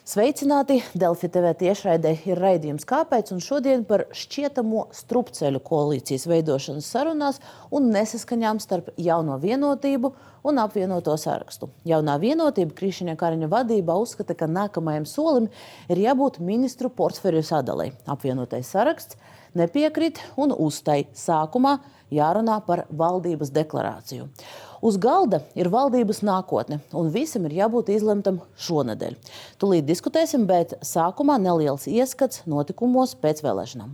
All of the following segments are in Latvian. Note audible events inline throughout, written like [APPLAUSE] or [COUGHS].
Sveicināti! Delfi TV tiešraidē ir raidījums Kāpēc? Un šodien par šķietamo strupceļu koalīcijas veidošanas sarunās un nesaskaņām starp jauno vienotību un apvienoto sarakstu. Jaunā vienotība Krišņa Kariņa vadībā uzskata, ka nākamajam solim ir jābūt ministru portfeļu sadalē. Apvienotais saraksts nepiekrīt un uztai sākumā jārunā par valdības deklarāciju. Uz galda ir valdības nākotne, un visam ir jābūt izlemtam šonadēļ. Tūlīt diskutēsim, bet sākumā neliels ieskats notikumos pēc vēlēšanām.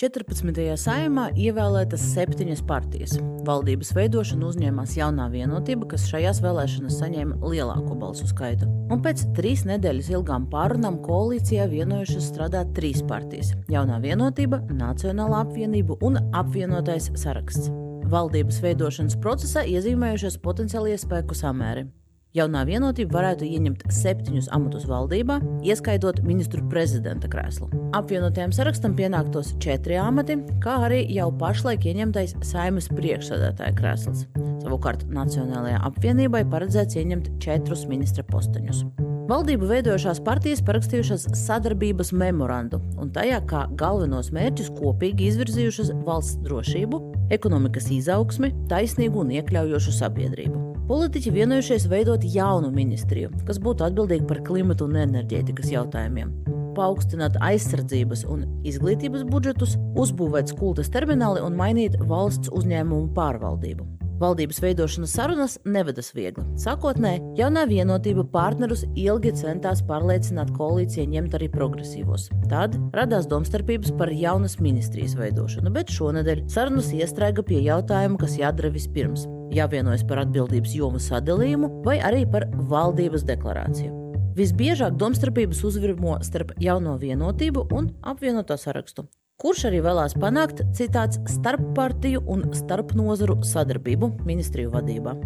14. saimā ievēlētas septiņas partijas. Valdības veidošanu uzņēmās jaunā vienotība, kas šajās vēlēšanās saņēma lielāko balsu skaitu. Un pēc trīs nedēļas ilgām pārunām koalīcijā vienojušas strādāt trīs partijas - Jaunā vienotība, Nacionālā apvienība un apvienotais saraksts. Valdības veidošanas procesā iezīmējušies potenciālie spēku samēri. Jaunā vienotība varētu ieņemt septiņus amatus valdībā, ieskaitot ministru prezidenta krēslu. Apvienotajam sarakstam pienāktos četri amati, kā arī jau pašlaik ieņemtais saimas priekšsēdētāja krēsls. Savukārt Nacionālajai apvienībai paredzēts ieņemt četrus ministra posteņus. Valdību veidojušās partijas parakstījušas sadarbības memorandu, un tajā kā galvenos mērķus kopīgi izvirzījušas valsts drošību, ekonomikas izaugsmi, taisnīgu un iekļaujošu sabiedrību. Politiķi vienojušies veidot jaunu ministriju, kas būtu atbildīga par klimatu un enerģētikas jautājumiem. Paaugstināt aizsardzības un izglītības budžetus, uzbūvēt skultas termināli un mainīt valsts uzņēmumu pārvaldību. Valdības veidošanas sarunas nevedas viegli. Sākotnēji, jaunā vienotība partnerus ilgi centās pārliecināt koalīcijai ņemt arī progresīvos. Tad radās domstarpības par jaunas ministrijas veidošanu, bet šonadēļ sarunas iestrēga pie jautājuma, kas jādara vispirms jāvienojas par atbildības jomu sadalījumu vai arī par valdības deklarāciju. Visbiežāk domstarpības uzvirmo starp jauno vienotību un apvienoto sarakstu, kurš arī vēlās panākt citāts starppartiju un starpnozaru sadarbību ministriju vadībā.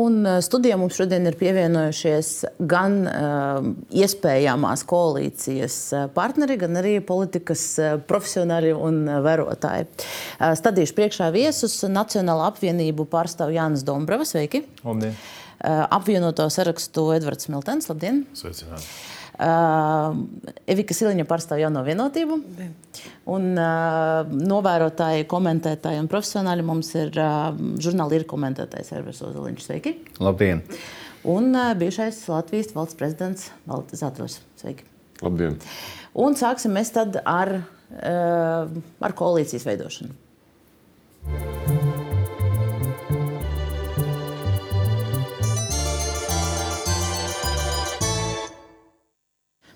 Un eh, studijā mums šodien ir pievienojušies gan uh, iespējamās koalīcijas eh, partneri, gan arī politikas profesionāļi un vērotāji. Uh, stadīšu priekšā viesus Nacionāla apvienību pārstāv Jānis Dombrava. Sveiki! Labdien! Uh, apvienoto sarakstu Edvards Miltens. Labdien! Sveicināti! Uh, Evika Siliņa pārstāv jauno vienotību. Un, uh, novērotāji, komentētāji un profesionāļi mums ir uh, žurnāla ir komentētājs Ervis Ozoliņš. Sveiki! Labdien! Un uh, bijušais Latvijas valsts prezidents Valdis Zatros. Sveiki! Labdien! Un sāksim mēs tad ar, uh, ar koalīcijas veidošanu.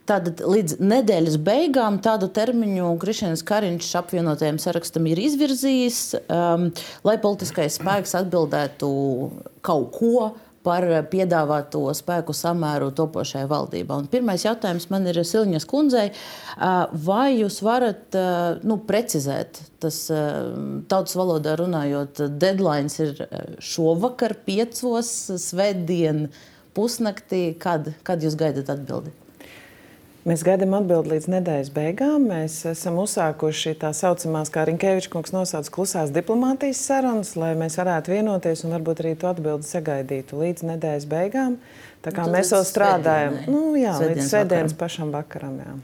Tātad līdz nedēļas beigām tādu termiņu Krišņevs Kariņš apvienotajam sarakstam ir izvirzījis, um, lai politiskais spēks atbildētu kaut ko par piedāvāto spēku samēru topošajai valdībā. Un pirmais jautājums man ir Silņas kundzei. Uh, vai jūs varat uh, nu, precizēt, tas uh, tautas valodā runājot, deadline ir šovakar, piecos, svētdien, pusnaktī, kad, kad jūs gaidat atbildību? Mēs gaidām atbildi līdz nedēļas beigām. Mēs esam uzsākuši tā saucamās, kā Rinkēvičs kungs nosauca, klusās diplomātijas sarunas, lai mēs varētu vienoties un varbūt arī to atbildi sagaidītu līdz nedēļas beigām. Tā kā nu, mēs vēl strādājam, nu, jā, līdz svētdienas pašam vakaram. Jā.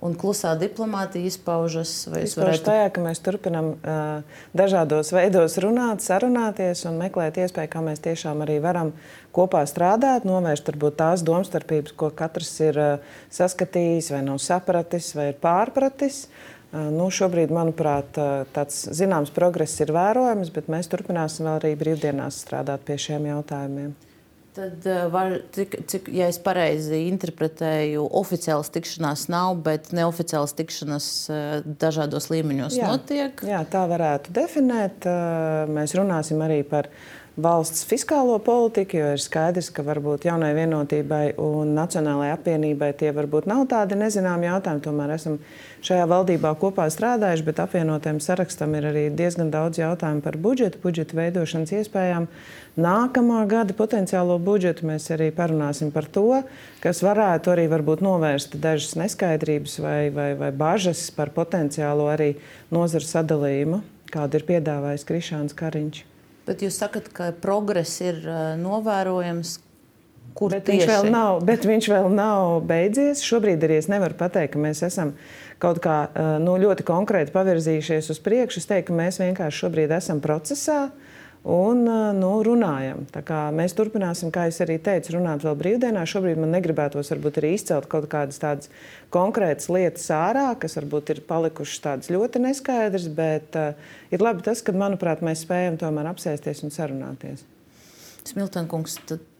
Un klusā diplomātija izpaužas, es varētu... tajā, ka mēs turpinām uh, dažādos veidos runāt, sarunāties un meklēt iespēju, kā mēs tiešām arī varam kopā strādāt, novērst varbūt tās domstarpības, ko katrs ir uh, saskatījis, vai nav sapratis, vai ir pārpratis. Uh, nu, šobrīd, manuprāt, uh, tāds zināms progress ir vērojams, bet mēs turpināsim vēl arī brīvdienās strādāt pie šiem jautājumiem. Tad, eh, var, cik, cik, ja es pareizi interpretēju, oficiāls tikšanās nav, bet neoficiāls tikšanās eh, dažādos līmeņos jā, notiek. Jā, tā varētu definēt. Eh, mēs runāsim arī par valsts fiskālo politiku, jo ir skaidrs, ka varbūt jaunai vienotībai un nacionālajai apvienībai tie varbūt nav tādi nezināmi jautājumi. Tomēr esam šajā valdībā kopā strādājuši, bet apvienotiem sarakstam ir arī diezgan daudz jautājumu par budžetu, budžeta veidošanas iespējām. Nākamā gada potenciālo budžetu mēs arī parunāsim par to, kas varētu arī novērst dažas neskaidrības vai, vai, vai bažas par potenciālo arī nozaru sadalījumu, kādu ir piedāvājis Krišāns Kariņš. Bet jūs sakat, ka progress ir novērojams. Kur bet tieši? viņš, vēl nav, bet viņš vēl nav beidzies. Šobrīd arī es nevaru pateikt, ka mēs esam kaut kā nu, ļoti konkrēti pavirzījušies uz priekšu. Es teiktu, ka mēs vienkārši šobrīd esam procesā. Uh, un nu, runājam. Mēs turpināsim, kā jau teicu, runāt vēl brīvdienā. Šobrīd man negribētos varbūt arī izcelt kaut kādas tādas konkrētas lietas ārā, kas varbūt ir palikušas tādas ļoti neskaidras, bet uh, ir labi tas, ka, manuprāt, mēs spējam tomēr apsēsties un sarunāties. Smiltenkungs,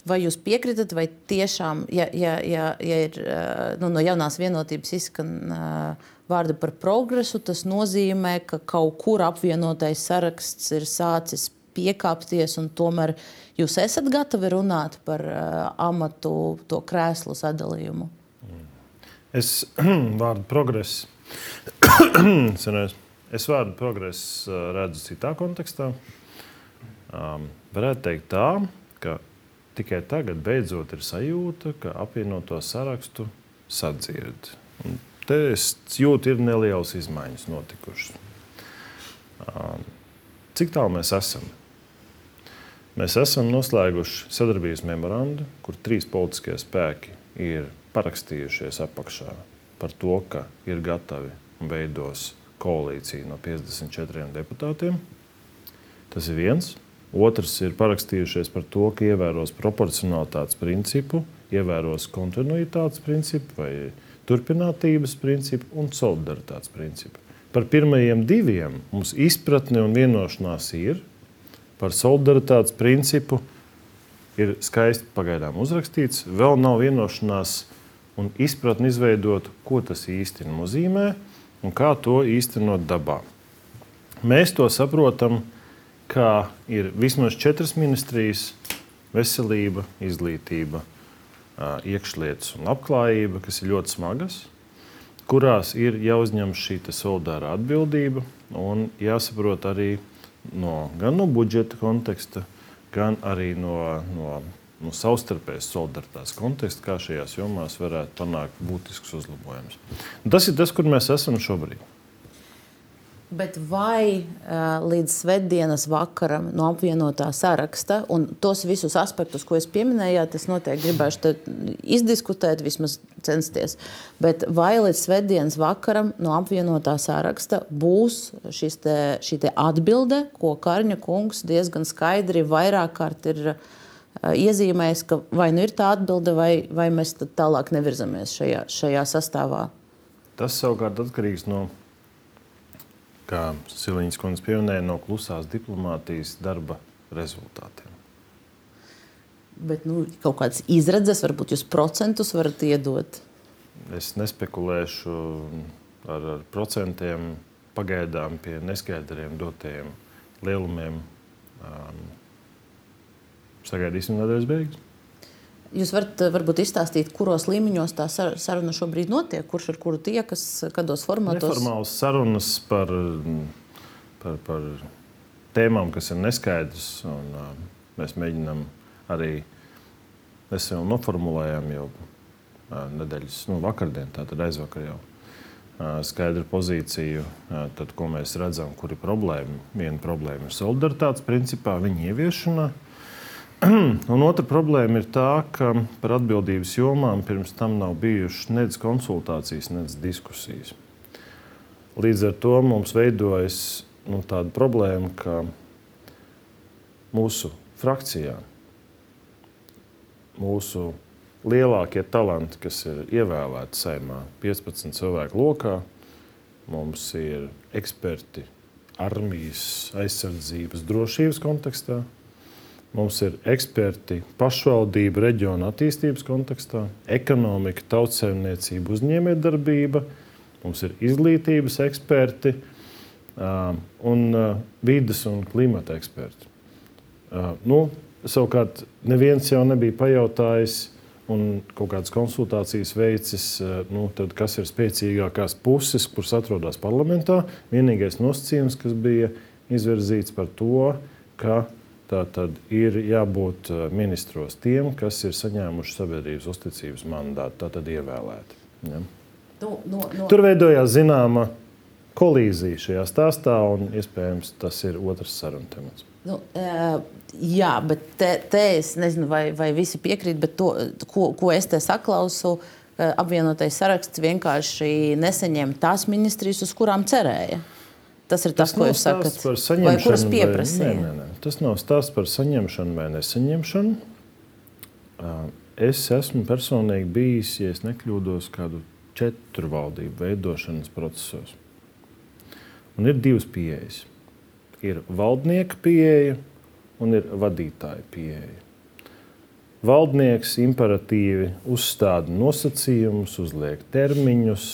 vai jūs piekritat, vai tiešām, ja, ja, ja, ja ir nu, no jaunās vienotības izskan uh, vārdi par progresu, tas nozīmē, ka kaut kur apvienotais saraksts ir sācis piekāpties, un tomēr jūs esat gatavi runāt par uh, amatu, to krēslu sadalījumu? [CLEARS THROAT] [CLEARS THROAT] Es vārdu progresu. es vārdu progresu redzu citā kontekstā. Um, varētu teikt tā, ka tikai tagad beidzot ir sajūta, ka apvienoto sarakstu sadzird. Un te es jūtu, ir nelielas izmaiņas notikušas. Um, cik tālu mēs esam? Mēs esam noslēguši sadarbības memorandu, kur trīs politiskie spēki ir parakstījušies apakšā par to, ka ir gatavi un veidos koalīciju no 54 deputātiem. Tas ir viens. Otrs ir parakstījušies par to, ka ievēros proporcionalitātes principu, ievēros kontinuitātes principu vai turpinātības principu un solidaritātes principu. Par pirmajiem diviem mums izpratne un vienošanās ir par solidaritātes principu ir skaisti pagaidām uzrakstīts. Vēl nav vienošanās un izpratni izveidot, ko tas īsti nozīmē un kā to īstenot dabā. Mēs to saprotam, kā ir vismaz četras ministrijas - veselība, izglītība, iekšlietas un labklājība, kas ir ļoti smagas, kurās ir jāuzņem šī solidārā atbildība un jāsaprot arī no, gan no budžeta konteksta, gan arī no, no, no savstarpējas solidaritātes konteksta, kā šajās jomās varētu panākt būtisks uzlabojums. Tas ir tas, kur mēs esam šobrīd. Bet vai uh, līdz svētdienas vakaram no apvienotā saraksta un tos visus aspektus, ko jūs pieminējāt, es noteikti gribēšu izdiskutēt, vismaz censties. Bet vai līdz svētdienas vakaram no apvienotā saraksta būs te, šī te atbilde, ko Karņa kungs diezgan skaidri vairāk kārt ir uh, iezīmējis, ka vai nu ir tā atbilde, vai, vai mēs tālāk nevirzamies šajā, šajā sastāvā? Tas savukārt atkarīgs no kā Siliņas kundze pieminēja, no klusās diplomātijas darba rezultātiem. Bet nu, kaut kādas izredzes, varbūt jūs procentus varat iedot? Es nespekulēšu ar, ar procentiem, pagaidām pie neskaidriem dotajiem lielumiem. Um, sagaidīsim nedēļas beigas. Jūs varat eh, varbūt izstāstīt, kuros līmeņos tā saruna šobrīd notiek, kurš ar kuru tiekas, kādos formātos? Neformāls sarunas par, par, par tēmām, kas ir neskaidras. Un, uh, mēs mēģinām arī, mēs jau noformulējām jau uh, nedēļas, nu, vakardien, tātad aizvakar jau. Uh, skaidru pozīciju, tad, ko mēs redzam, kur ir problēma. Viena problēma ir solidaritātes principā, viņa ieviešanā. [CLEARS THROAT] Un otra problēma ir tā, ka par atbildības jomām pirms tam nav bijušas nedz konsultācijas, nedz diskusijas. Līdz ar to mums veidojas nu, tāda problēma, ka mūsu frakcijā mūsu lielākie talanti, kas ir ievēlēti saimā, 15 cilvēku lokā, mums ir eksperti armijas aizsardzības drošības kontekstā Mums ir eksperti pašvaldību reģionu attīstības kontekstā, ekonomika, tautsēmniecība, uzņēmējdarbība, mums ir izglītības eksperti un vidas un klimata eksperti. Nu, savukārt, neviens jau nebija pajautājis un kaut kādas konsultācijas veicis, nu, tad, kas ir spēcīgākās puses, kuras atrodas parlamentā. Vienīgais nosacījums, kas bija izvirzīts par to, ka tā tad ir jābūt ministros tiem, kas ir saņēmuši sabiedrības uzticības mandātu, tātad ievēlēti. Ja. Nu, no, no. Tur veidojās zināma kolīzija šajā stāstā, un iespējams tas ir otrs sarunu temats. Nu, jā, bet te, te es nezinu, vai, vai visi piekrīt, bet to, ko, ko es te saklausu, apvienotais saraksts vienkārši nesaņem tās ministrijas, uz kurām cerēja. Tas ir tas, tas ko jūs sakat. Vai kuras pieprasīja? Nē, nē, nē. Tas nav stāsts par saņemšanu vai nesaņemšanu. Es esmu personīgi bijis, ja nekļūdos, kādu četru valdību veidošanas procesos. Un ir divas pieejas ir valdnieka pieeja un ir vadītāja pieeja. Valdnieks imperatīvi uzstāda nosacījumus, uzliek termiņus,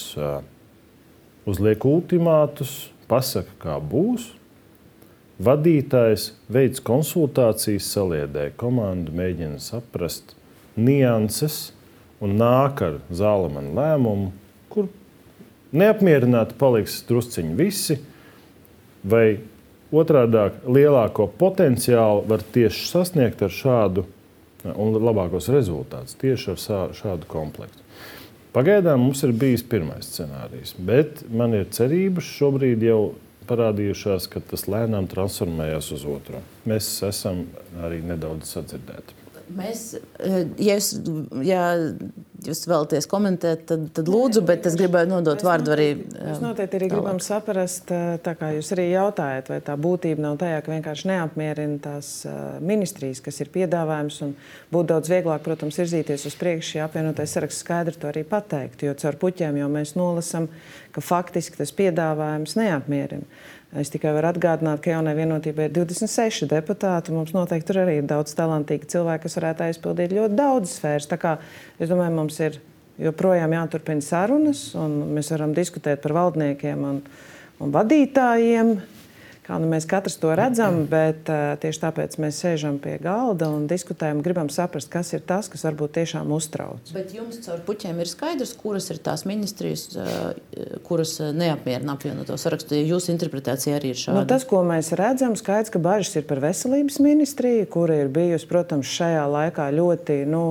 uzliek ultimātus, pasaka, kā būs. Vadītājs veids konsultācijas, saliedē komandu, mēģina saprast nianses un nāk ar zālamanu lēmumu, kur neapmierināti paliks drusciņi visi, vai Otrādi lielāko potenciālu var tieši sasniegt ar šādu un labākos rezultātus tieši ar šādu komplektu. Pagaidām mums ir bijis pirmais scenārijs, bet man ir cerības šobrīd jau parādījušās, ka tas lēnām transformējas uz otru. Mēs esam arī nedaudz sadzirdēti. Mēs, eh, ja, jūs, ja jūs vēlaties komentēt, tad, tad lūdzu, bet es gribēju nodot mēs vārdu arī. Mēs noteikti arī gribam saprast, eh, tā kā jūs arī jautājat, vai tā būtība nav tajā, ka vienkārši neapmierina tās eh, ministrijas, kas ir piedāvājums, un būtu daudz vieglāk, protams, virzīties uz priekšu, ja apvienotais saraksts skaidri to arī pateikt, jo caur puķiem jau mēs nolasam, ka faktiski tas piedāvājums neapmierina. Es tikai varu atgādināt, ka jaunai vienotībai ir 26 deputāti. Mums noteikti tur arī ir daudz talantīgu cilvēku, kas varētu aizpildīt ļoti daudz sfēras. Tā kā es domāju, mums ir joprojām jāturpina sarunas, un mēs varam diskutēt par valdniekiem un, un vadītājiem kā nu mēs katrs to redzam, bet uh, tieši tāpēc mēs sēžam pie galda un diskutējam, gribam saprast, kas ir tas, kas varbūt tiešām uztrauc. Bet jums caur puķiem ir skaidrs, kuras ir tās ministrijas, uh, kuras neapmierina apvienoto sarakstu. Ja jūsu interpretācija arī ir šāda. Nu, tas, ko mēs redzam, skaidrs, ka bažas ir par veselības ministriju, kura ir bijusi, protams, šajā laikā ļoti nu,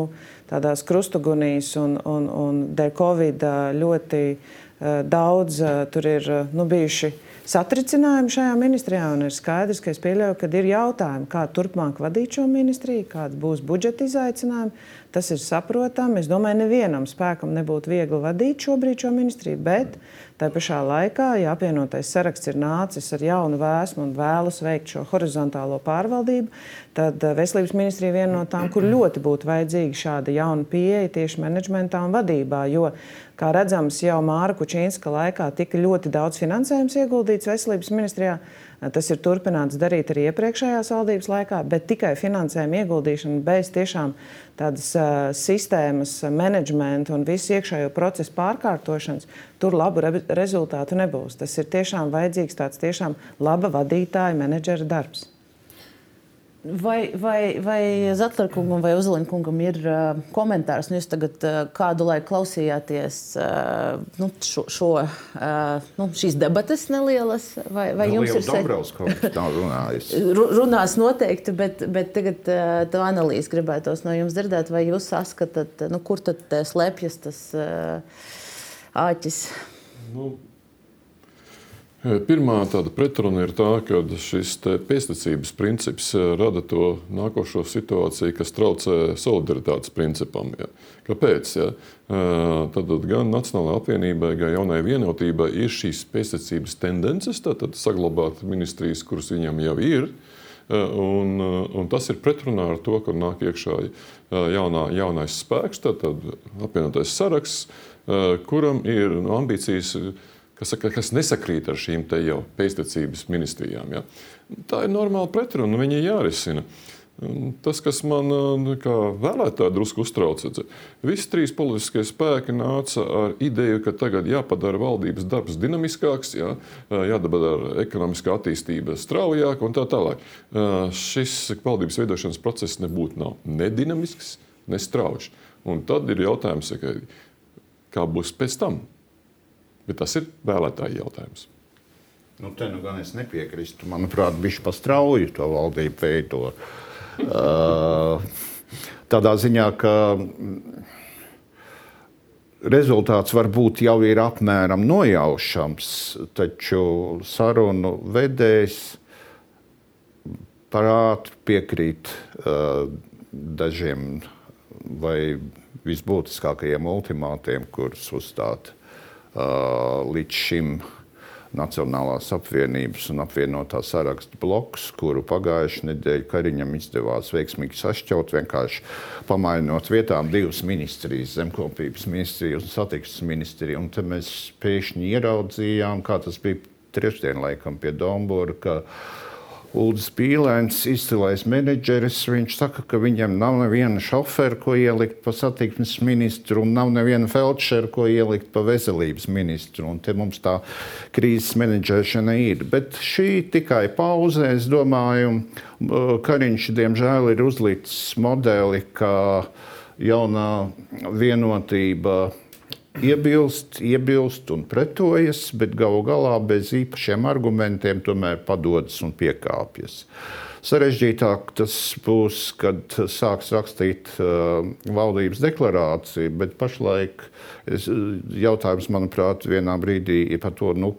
tādās krustugunīs un, un, un dēļ Covid ļoti uh, daudz tur ir nu, bijuši satricinājumi šajā ministrijā. Ir skaidrs, ka es pieļauju, ka ir jautājumi, kā turpmāk vadīt šo ministriju, kāds būs budžeta izaicinājumi. Tas ir saprotami. Es domāju, nevienam spēkam nebūtu viegli vadīt šobrīd šo ministriju, bet tā pašā laikā, ja apvienotais saraksts ir nācis ar jaunu vēsmu un vēlas veikt šo horizontālo pārvaldību, tad eh, veselības ministrija ir viena no tām, kur ļoti būtu vajadzīga šāda jauna pieeja tieši menedžmentā un vadībā. Jo, kā redzams, jau Māra Kučīnska laikā tika ļoti daudz finansējums ieguldīts veselības ministrijā. Tas ir turpināts darīt arī iepriekšējās valdības laikā, bet tikai finansējuma ieguldīšana bez tiešām tādas uh, sistēmas, menedžmenta un visu iekšējo procesu pārkārtošanas, tur labu re rezultātu nebūs. Tas ir tiešām vajadzīgs tāds tiešām laba vadītāja, menedžera darbs. Vai, vai, vai Zetlerkungam vai Uzliņkungam ir uh, komentārs? Nu, jūs tagad uh, kādu laiku klausījāties uh, nu, šo, šo, uh, nu, šīs debates nelielas, vai, vai jums ir runājis? [LAUGHS] Runās noteikti, bet, bet tagad uh, to analīzi gribētos no jums dzirdēt, vai jūs saskatāt, nu, kur tad slēpjas tas uh, āķis? Nu, Pirmā tāda pretruna ir tā, ka šis pēctecības princips rada to nākošo situāciju, kas traucē solidaritātes principam. Ja. Kāpēc? Ja? Tad gan Nacionālajai apvienībai, gan jaunai vienotībai ir šīs pēctecības tendences, tātad saglabāt ministrijas, kuras viņam jau ir. Un, un tas ir pretrunā ar to, ka nāk iekšā jaunā, jaunais spēks, tātad apvienotais saraksts, kuram ir ambīcijas kas, saka, kas nesakrīt ar šīm jau pēctecības ministrijām. Ja? Tā ir normāla pretruna, viņa ir jārisina. Tas, kas man kā vēlētāju drusku uztrauc, ir, visi trīs politiskie spēki nāca ar ideju, ka tagad jāpadara valdības darbs dinamiskāks, jā, jādara ekonomiskā attīstība straujāka un tā tālāk. Šis valdības veidošanas process nebūtu nav ne dinamisks, ne strauji. Un tad ir jautājums, kā būs pēc tam. Bet tas ir vēlētāju jautājums. Nu, te nu gan es nepiekrītu. Manuprāt, viņš pastrauju to valdību veidojumu. Uh, tādā ziņā, ka rezultāts varbūt jau ir apmēram nojaušams, taču sarunu vedējs par ātri piekrīt uh, dažiem vai visbūtiskākajiem ultimātiem, kurus uzstāt līdz šim uh, Nacionālās apvienības un apvienotā saraksta bloks, kuru pagājušajā nedēļā Kariņam izdevās veiksmīgi sašķelt, vienkārši pamainot vietām divas ministrijas, zemkopības ministriju un satiksmes ministriju. Un te mēs pēkšņi ieraudzījām, kā tas bija trešdien laikam pie Dombora, ka Ulris Pīlēns, izcilais menedžeris, viņš saka, ka viņam nav neviena šofera, ko ielikt pa satiksmes ministru, un nav neviena feldšera, ko ielikt pa veselības ministru. Un te mums tā krīzes menedžēšana ir. Bet šī tikai pauze, es domāju, Kariņš diemžēl ir uzlicis modeli, kā jaunā vienotība iebilst, iebilst un pretojas, bet galu galā bez īpašiem argumentiem tomēr padodas un piekāpjas. Sarežģītāk tas būs, kad sāks rakstīt uh, valdības deklarāciju, bet pašlaik es, jautājums, manuprāt, vienā brīdī ir par to, nu,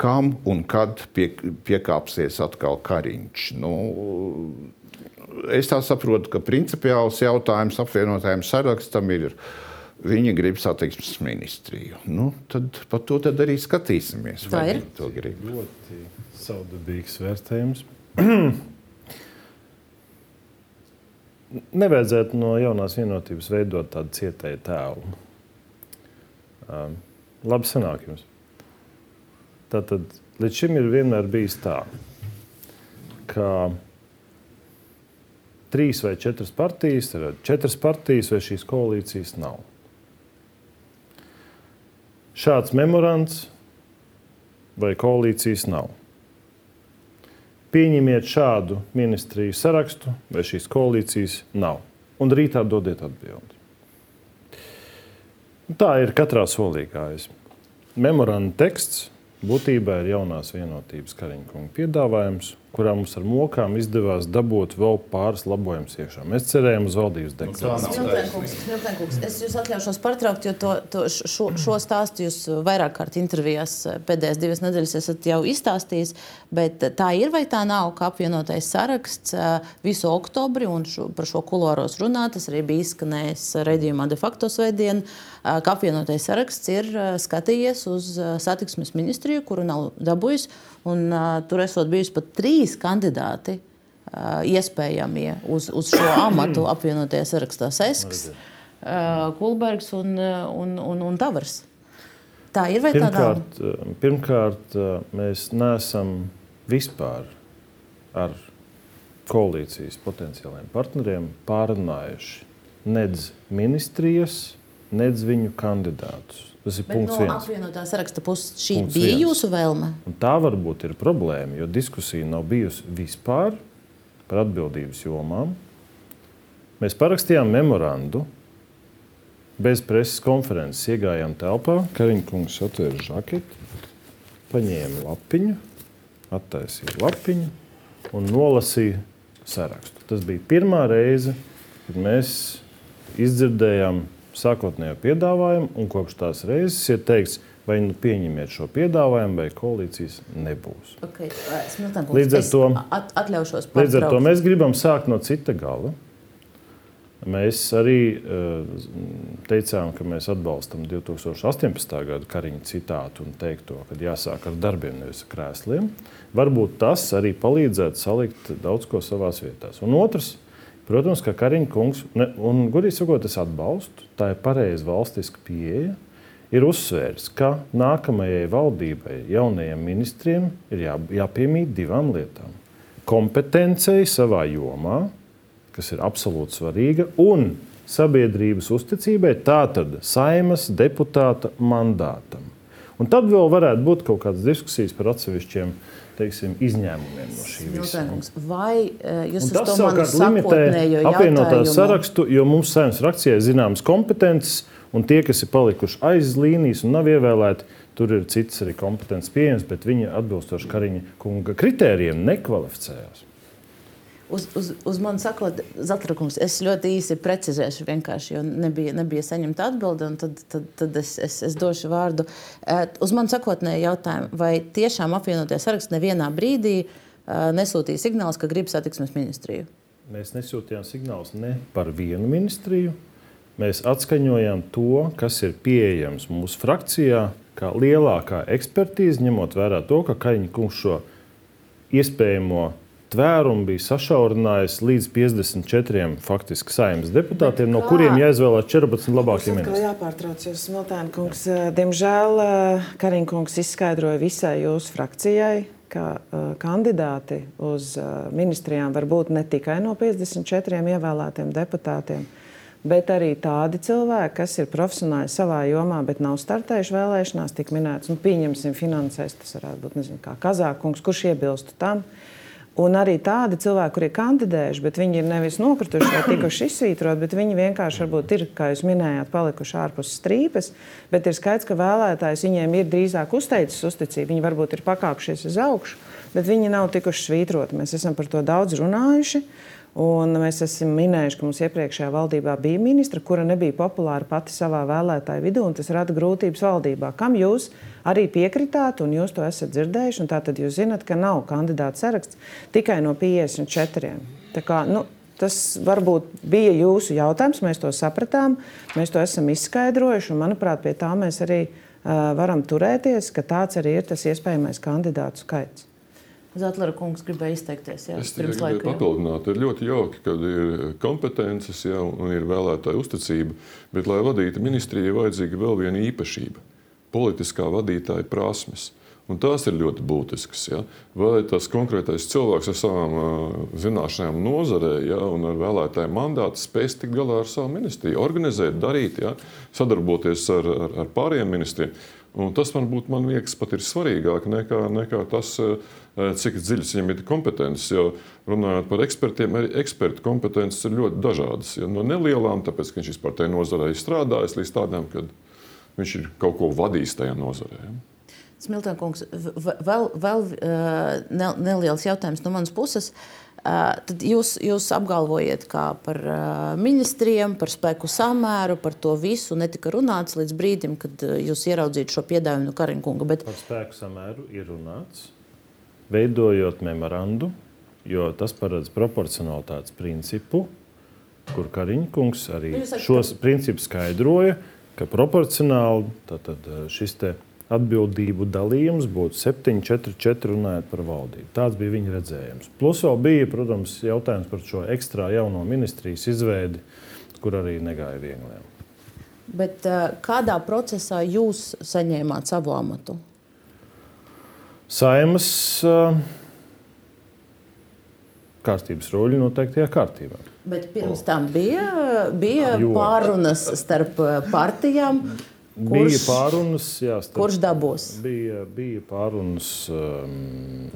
kam un kad pie, piekāpsies atkal Kariņš. Nu, es tā saprotu, ka principiāls jautājums apvienotajam sarakstam ir Viņa grib satiksmes ministriju. Nu, tad par to tad arī skatīsimies. Tā ir. To grib. Ļoti saudabīgs vērtējums. [CLEARS THROAT] Nevajadzētu no jaunās vienotības veidot tādu cietēju tēlu. Um, labi, sanāk jums. Tātad līdz šim ir vienmēr bijis tā, ka trīs vai četras partijas, četras partijas vai šīs koalīcijas nav. Šāds memorands vai koalīcijas nav. Pieņemiet šādu ministriju sarakstu, vai šīs koalīcijas nav. Un rītā dodiet atbildi. Tā ir katrā solī gājis. Memoranda teksts būtībā ir jaunās vienotības kariņkunga piedāvājums, kurā mums ar mokām izdevās dabūt vēl pāris labojumus iekšā. Mēs cerējām uz valdības Nu, deklarāciju. Es jūs atļaušos pārtraukt, jo to, to šo, šo stāstu jūs vairāk kārt intervijās pēdējās divas nedēļas esat jau izstāstījis. Bet tā ir vai tā nav, ka apvienotais saraksts visu oktobri un šo, par šo kuloros runā, tas arī bija izskanējis redzījumā de facto svētdien, ka apvienotais saraksts ir skatījies uz satiksmes ministriju, kuru nav dabūjis. Un, uh, tur esot bijusi pat trīs kandidāti uh, iespējamie uz, uz šo [CLEARS THROAT] amatu apvienotajā sarakstā - Sesks, uh, Kulbergs un, un, un, un Tavars. Tā ir vai tā nav? Pirmkārt, pirmkārt, mēs neesam vispār ar koalīcijas potenciāliem partneriem pārunājuši nedz ministrijas, nedz viņu kandidātus. Tas ir Bet punkts no viens. apvienotā saraksta puses šī Punkts bija viens. jūsu vēlme. Un tā varbūt ir problēma, jo diskusija nav bijusi vispār par atbildības jomām. Mēs parakstījām memorandu, bez preses konferences iegājām telpā. Kariņkungs atvēra žaketi, paņēma lapiņu, attaisīja lapiņu un nolasīja sarakstu. Tas bija pirmā reize, kad mēs izdzirdējām sākotnējo piedāvājumu, un kopš tās reizes ir teikts, vai nu pieņemiet šo piedāvājumu, vai koalīcijas nebūs. Okay. Smiltenkungs, Līdz ar to- at, Līdz ar to mēs gribam sākt no cita gala. Mēs arī uh, teicām, ka mēs atbalstam 2018. gada kariņu citātu un teikto, ka jāsāk ar darbiem, nevis krēsliem. Varbūt tas arī palīdzētu salikt daudz ko savās vietās. Un otrs, protams, ka Kariņš kungs, ne, un gudīgi sakot, es atbalstu, tā ir pareiza valstiska pieeja, ir uzsvērs, ka nākamajai valdībai, jaunajiem ministriem ir jā, jāpiemīt divām lietām. kompetencei savā jomā, kas ir absolūti svarīga, un sabiedrības uzticībai, tātad saimas deputāta mandātam. Un tad vēl varētu būt kaut kādas diskusijas par atsevišķiem teiksim, izņēmumiem no šī visa. Vai uh, jūs tas savukārt limitē apvienotā sarakstu, jo mums saimnes frakcijai zināmas kompetences, un tie, kas ir palikuši aiz līnijas un nav ievēlēti, tur ir citas arī kompetences pieejamas, bet viņi atbilstoši Kariņa kunga kritērijiem nekvalificējās. Uz, uz, uz mani sakot, Zatrakungs, es ļoti īsi precizēšu, vienkārši, jo nebija, nebija saņemta atbilde. Tad, tad, tad es, es, es došu vārdu. Uz mani sakotnēju jautājumu, vai tiešām apvienoties saraksts nevienā brīdī nesūtīja signālus, ka grib satiksmes ministriju? Mēs nesūtījām signālus ne par vienu ministriju. Mēs atskaņojām to, kas ir pieejams mūsu frakcijā, kā lielākā ekspertīze, ņemot vērā to, ka Kaņģa kungs šo iespējamo tvērumu bija sašaurinājis līdz 54 faktiski saimnes deputātiem, no kuriem jāizvēlās 14 labākie ministri. Jāpārtrauc jūs, Smiltēna kungs. Diemžēl Kariņa kungs izskaidroja visai jūsu frakcijai, ka kandidāti uz ministrijām var būt ne tikai no 54 ievēlētiem deputātiem, bet arī tādi cilvēki, kas ir profesionāli savā jomā, bet nav startējuši vēlēšanās, tik minēts, nu, pieņemsim, finansēs, tas varētu būt, nezinu, kā Kazākungs, kurš iebilstu tam. Uh, Un arī tādi cilvēki, kuri ir kandidējuši, bet viņi ir nevis nokrituši vai tikuši izsvītroti, bet viņi vienkārši varbūt ir, kā jūs minējāt, palikuši ārpus strīpes. Bet ir skaidrs, ka vēlētājs viņiem ir drīzāk uzteicis uzticību. Viņi varbūt ir pakāpšies uz augšu, bet viņi nav tikuši svītroti. Mēs esam par to daudz runājuši. Un mēs esam minējuši, ka mums iepriekšējā valdībā bija ministra, kura nebija populāra pati savā vēlētāju vidū, un tas rada grūtības valdībā. Kam jūs arī piekritāt, un jūs to esat dzirdējuši? Tātad jūs zinat, ka nav kandidāta saraksts tikai no 54. Tā kā, nu, Tas varbūt bija jūsu jautājums, mēs to sapratām, mēs to esam izskaidrojuši. Manuprāt, pie tā mēs arī uh, varam turēties, ka tāds arī ir tas iespējamais kandidātu skaits. Zetlera kungs gribēja izteikties. Jā, es tikai gribēju papildināt. Ir ļoti jauki, kad ir kompetences jā, un ir vēlētāja uzticība, bet, lai vadītu ministriju, ir vajadzīga vēl viena īpašība - politiskā vadītāja prasmes. Un tās ir ļoti būtiskas. Ja? Vai tas konkrētais cilvēks ar savām uh, zināšanām nozarē ja? un ar vēlētāju mandātu spēs tikt galā ar savu ministriju, organizēt, darīt, ja? sadarboties ar, ar, ar pārējiem ministriem. Un tas man būtu, man liekas, pat ir svarīgāk nekā, nekā tas, cik dziļas viņam ir kompetences. Jo runājot par ekspertiem, arī ekspertu kompetences ir ļoti dažādas. Ja? No nelielām, tāpēc, ka viņš vispār tajā nozarē ir strādājis, līdz tādām, kad viņš ir kaut ko vadījis tajā nozarē. Ja? Smiltenkungs, vēl, vēl uh, neliels jautājums no manas puses. Uh, tad jūs, jūs apgalvojat, ka par uh, ministriem, par spēku samēru, par to visu netika runāts līdz brīdim, kad jūs ieraudzījāt šo piedāvājumu no Kariņkunga. Bet... Par spēku samēru ir runāts, veidojot memorandu, jo tas paredz proporcionalitātes principu, kur Kariņkungs arī šos principus skaidroja, ka proporcionāli šis te atbildību dalījums būtu 7, 4, 4 runājot par valdību. Tāds bija viņa redzējums. Plus vēl bija, protams, jautājums par šo ekstra jauno ministrijas izveidi, kur arī negāja viegli. Bet uh, kādā procesā jūs saņēmāt savu amatu? Saimas uh, kārtības roļi noteiktajā kārtībā. Bet pirms tam bija, bija pārunas starp partijām. Kurš, bija pārunas, jā, starp, kurš dabūs? Bija, bija pārunas um,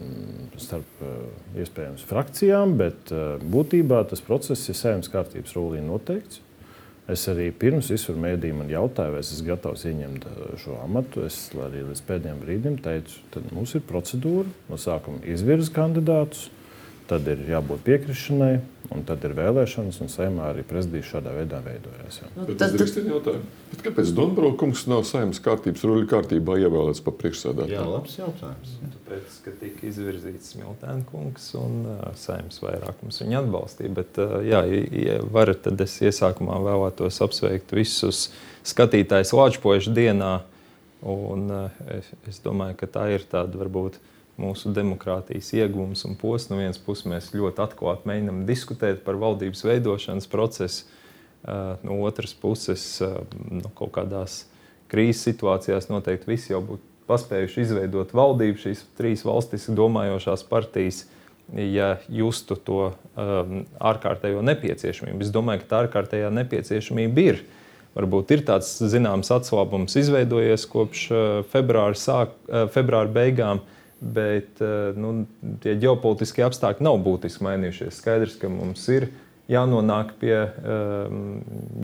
starp uh, iespējams frakcijām, bet uh, būtībā tas process ir saimnes kārtības rullī noteikts. Es arī pirms visur mēdīju man jautāju, vai es esmu gatavs ieņemt uh, šo amatu. Es arī līdz pēdējiem brīdim teicu, ka mums ir procedūra, no sākuma izvirza kandidātus, tad ir jābūt piekrišanai, un tad ir vēlēšanas, un saimā arī prezidents šādā veidā veidojās. Nu, tas ir īstenībā jautājums. Bet kāpēc Dombrovkungs nav saimnes kārtības ruļu kārtībā ievēlēts par priekšsēdētāju? Jā, labs jautājums. Tāpēc, ka tika izvirzīts Smiltēna kungs un uh, saimnes vairākums viņu atbalstīja. Bet, uh, jā, ja varat, tad es iesākumā vēlētos apsveikt visus skatītājus Lāčpojuša dienā. Un, uh, es, es domāju, ka tā ir tāda varbūt mūsu demokrātijas iegūms un posms. No vienas puses, mēs ļoti atklāti mēģinām diskutēt par valdības veidošanas procesu, no otras puses, no nu, kaut kādās krīzes situācijās noteikti visi jau būtu paspējuši izveidot valdību, šīs trīs valstiski domājošās partijas. ja justu to um, ārkārtējo nepieciešamību. Es domāju, ka tā ārkārtējā nepieciešamība ir. Varbūt ir tāds zināms atslābums izveidojies kopš uh, februāra, sāk, uh, februāra beigām, bet uh, nu, tie ģeopolitiskie apstākļi nav būtiski mainījušies. Skaidrs, ka mums ir jānonāk pie um,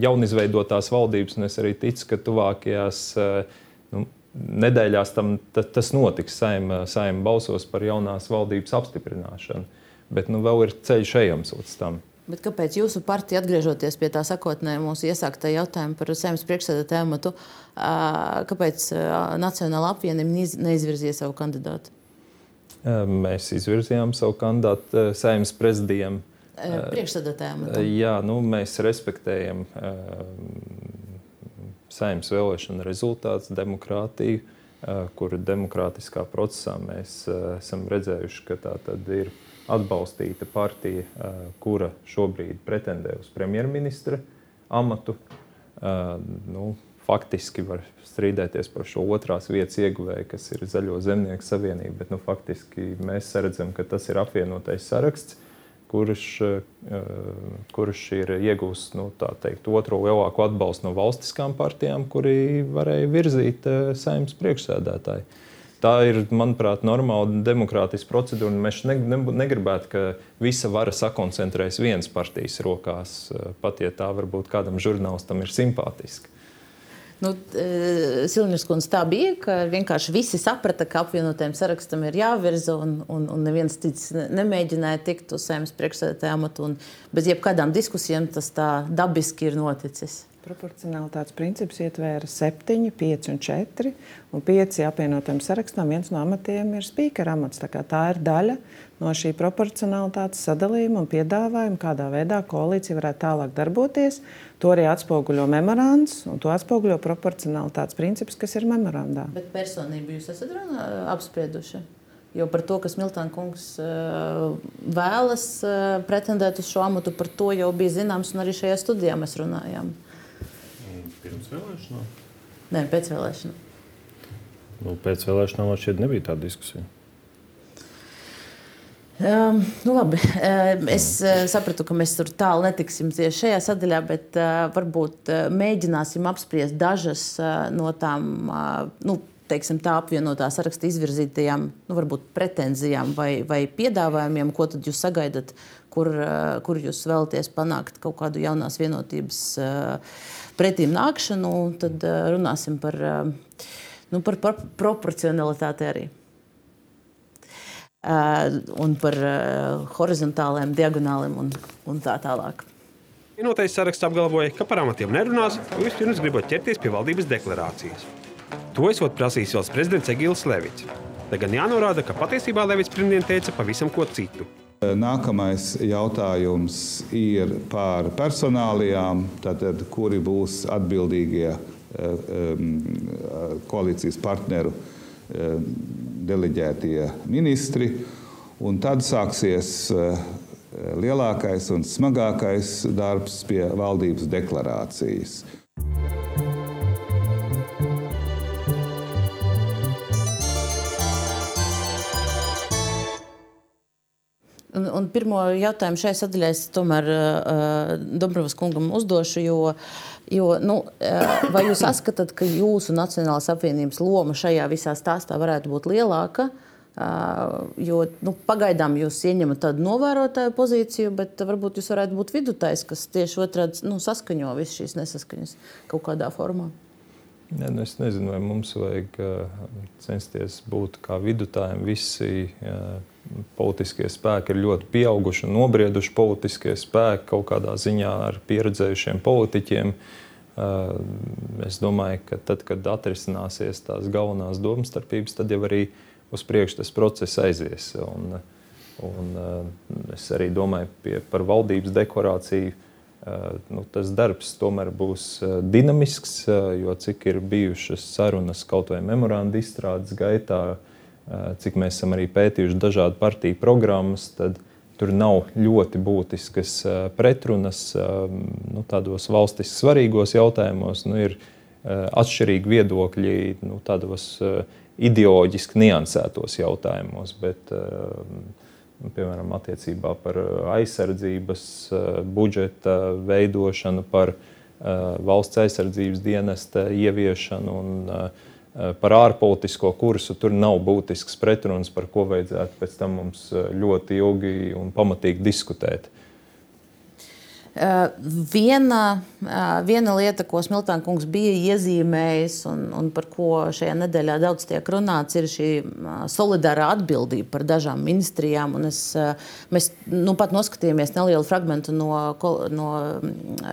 jaunizveidotās valdības, un es arī ticu, ka tuvākajās uh, nu, nedēļās tam, tas notiks. Saima, saima balsos par jaunās valdības apstiprināšanu. Bet nu, vēl ir ceļš ejams līdz tam. Bet kāpēc jūsu partija, atgriežoties pie tā sakotnē mūsu iesāktā jautājuma par saimnes priekšsēdētāju amatu, kāpēc Nacionāla apvienība neizvirzīja savu kandidātu? Mēs izvirzījām savu kandidātu saimnes prezidijam. Priekšsēdētājiem. Jā, nu, mēs respektējam saimnes vēlēšana rezultāts, demokrātiju, kur demokrātiskā procesā mēs esam redzējuši, ka tā tad ir atbalstīta partija, kura šobrīd pretendē uz premjerministra amatu. Nu, faktiski var strīdēties par šo otrās vietas ieguvēju, kas ir Zaļo zemnieku savienība, bet nu, faktiski mēs redzam, ka tas ir apvienotais saraksts kurš, eh, kurš ir iegūst nu, teikt, otro lielāko atbalstu no valstiskām partijām, kuri varēja virzīt eh, saimnes priekšsēdētāju. Tā ir, manuprāt, normāla demokrātiska procedūra. Mēs ne, ne, negribētu, ka visa vara sakoncentrēs vienas partijas rokās, eh, pat ja tā varbūt kādam žurnālistam ir simpātiska. Nu, e, Silvijas kundze tā bija, ka vienkārši visi saprata, ka apvienotajam sarakstam ir jāvirza, un, un, un neviens cits nemēģināja tikt uz saimnes priekšsēdētāja amatu. Bez jebkādām diskusijām tas tā dabiski ir noticis. Proporcionalitātes princips ietvēra 7, 5 un 4. Un 5 apvienotam sarakstam viens no amatiem ir spīkera amats. Tā, tā ir daļa no šī proporcionalitātes sadalījuma un piedāvājuma, kādā veidā koalīcija varētu tālāk darboties. To arī atspoguļo memorands un to atspoguļo proporcionalitātes princips, kas ir memorandā. Bet personību jūs esat runā, apsprieduši? Jo par to, kas Miltāna kungs vēlas pretendēt uz šo amatu, par to jau bija zināms, un arī šajā studijā mēs runājām. Pirms vēlēšanām? Nē, pēc vēlēšanām. Nu, pēc vēlēšanām man šķiet nebija tāda diskusija. Um, nu labi. Es uh, sapratu, ka mēs tur tālu netiksim tieši šajā sadaļā, bet uh, varbūt uh, mēģināsim apspriest dažas uh, no tām uh, nu, teiksim, tā apvienotā saraksta izvirzītajām nu, varbūt, pretenzijām vai, vai piedāvājumiem, ko tad jūs sagaidat, kur, uh, kur jūs vēlaties panākt kaut kādu jaunās vienotības. Uh, pretīm nākšanu, tad uh, runāsim par, uh, nu, par, par proporcionalitāti arī. Uh, un par uh, horizontāliem, diagonāliem un, un tā tālāk. Vienotais saraksts apgalvoja, ka par amatiem nerunās, un vispirms gribot ķerties pie valdības deklarācijas. To esot prasījis valsts prezidents Egils Levits. Te gan jānorāda, ka patiesībā Levits pirmdien teica pavisam ko citu. Nākamais jautājums ir par personālijām, tātad, kuri būs atbildīgie koalīcijas partneru deleģētie ministri. Un tad sāksies lielākais un smagākais darbs pie valdības deklarācijas. Un, un pirmo jautājumu šai sadaļai es tomēr uh, Dombrovas kungam uzdošu, jo, jo nu, uh, vai jūs saskatāt, ka jūsu Nacionālās apvienības loma šajā visā stāstā varētu būt lielāka? Uh, jo nu, pagaidām jūs ieņemat tādu novērotāju pozīciju, bet varbūt jūs varētu būt vidutājs, kas tieši otrādi nu, saskaņo visas šīs nesaskaņas kaut kādā formā. Ne, nu es nezinu, vai mums vajag uh, censties būt kā vidutājiem. Visi uh, politiskie spēki ir ļoti pieauguši un nobrieduši politiskie spēki kaut kādā ziņā ar pieredzējušiem politiķiem. Uh, es domāju, ka tad, kad atrisināsies tās galvenās domstarpības, tad jau arī uz priekšu tas process aizies. Un, un uh, es arī domāju pie, par valdības deklarāciju. Uh, nu, tas darbs tomēr būs dinamisks, jo cik ir bijušas sarunas kaut vai memoranda izstrādes gaitā, Eh, cik mēs esam arī pētījuši dažādu partiju programmas, tad tur nav ļoti būtiskas eh, pretrunas eh, nu, tādos valstiski svarīgos jautājumos. Nu, ir atšķirīgi viedokļi nu, tādos ideoloģiski niansētos jautājumos. Bet, piemēram, attiecībā par aizsardzības budžeta veidošanu, par valsts aizsardzības dienesta ieviešanu un par ārpolitisko kursu. Tur nav būtisks pretruns, par ko vajadzētu pēc tam mums ļoti ilgi un pamatīgi diskutēt. Viena, viena lieta, ko Smiltāna kungs bija iezīmējis un, un par ko šajā nedēļā daudz tiek runāts, ir šī solidārā atbildība par dažām ministrijām. Un es, mēs nu, pat noskatījāmies nelielu fragment no, no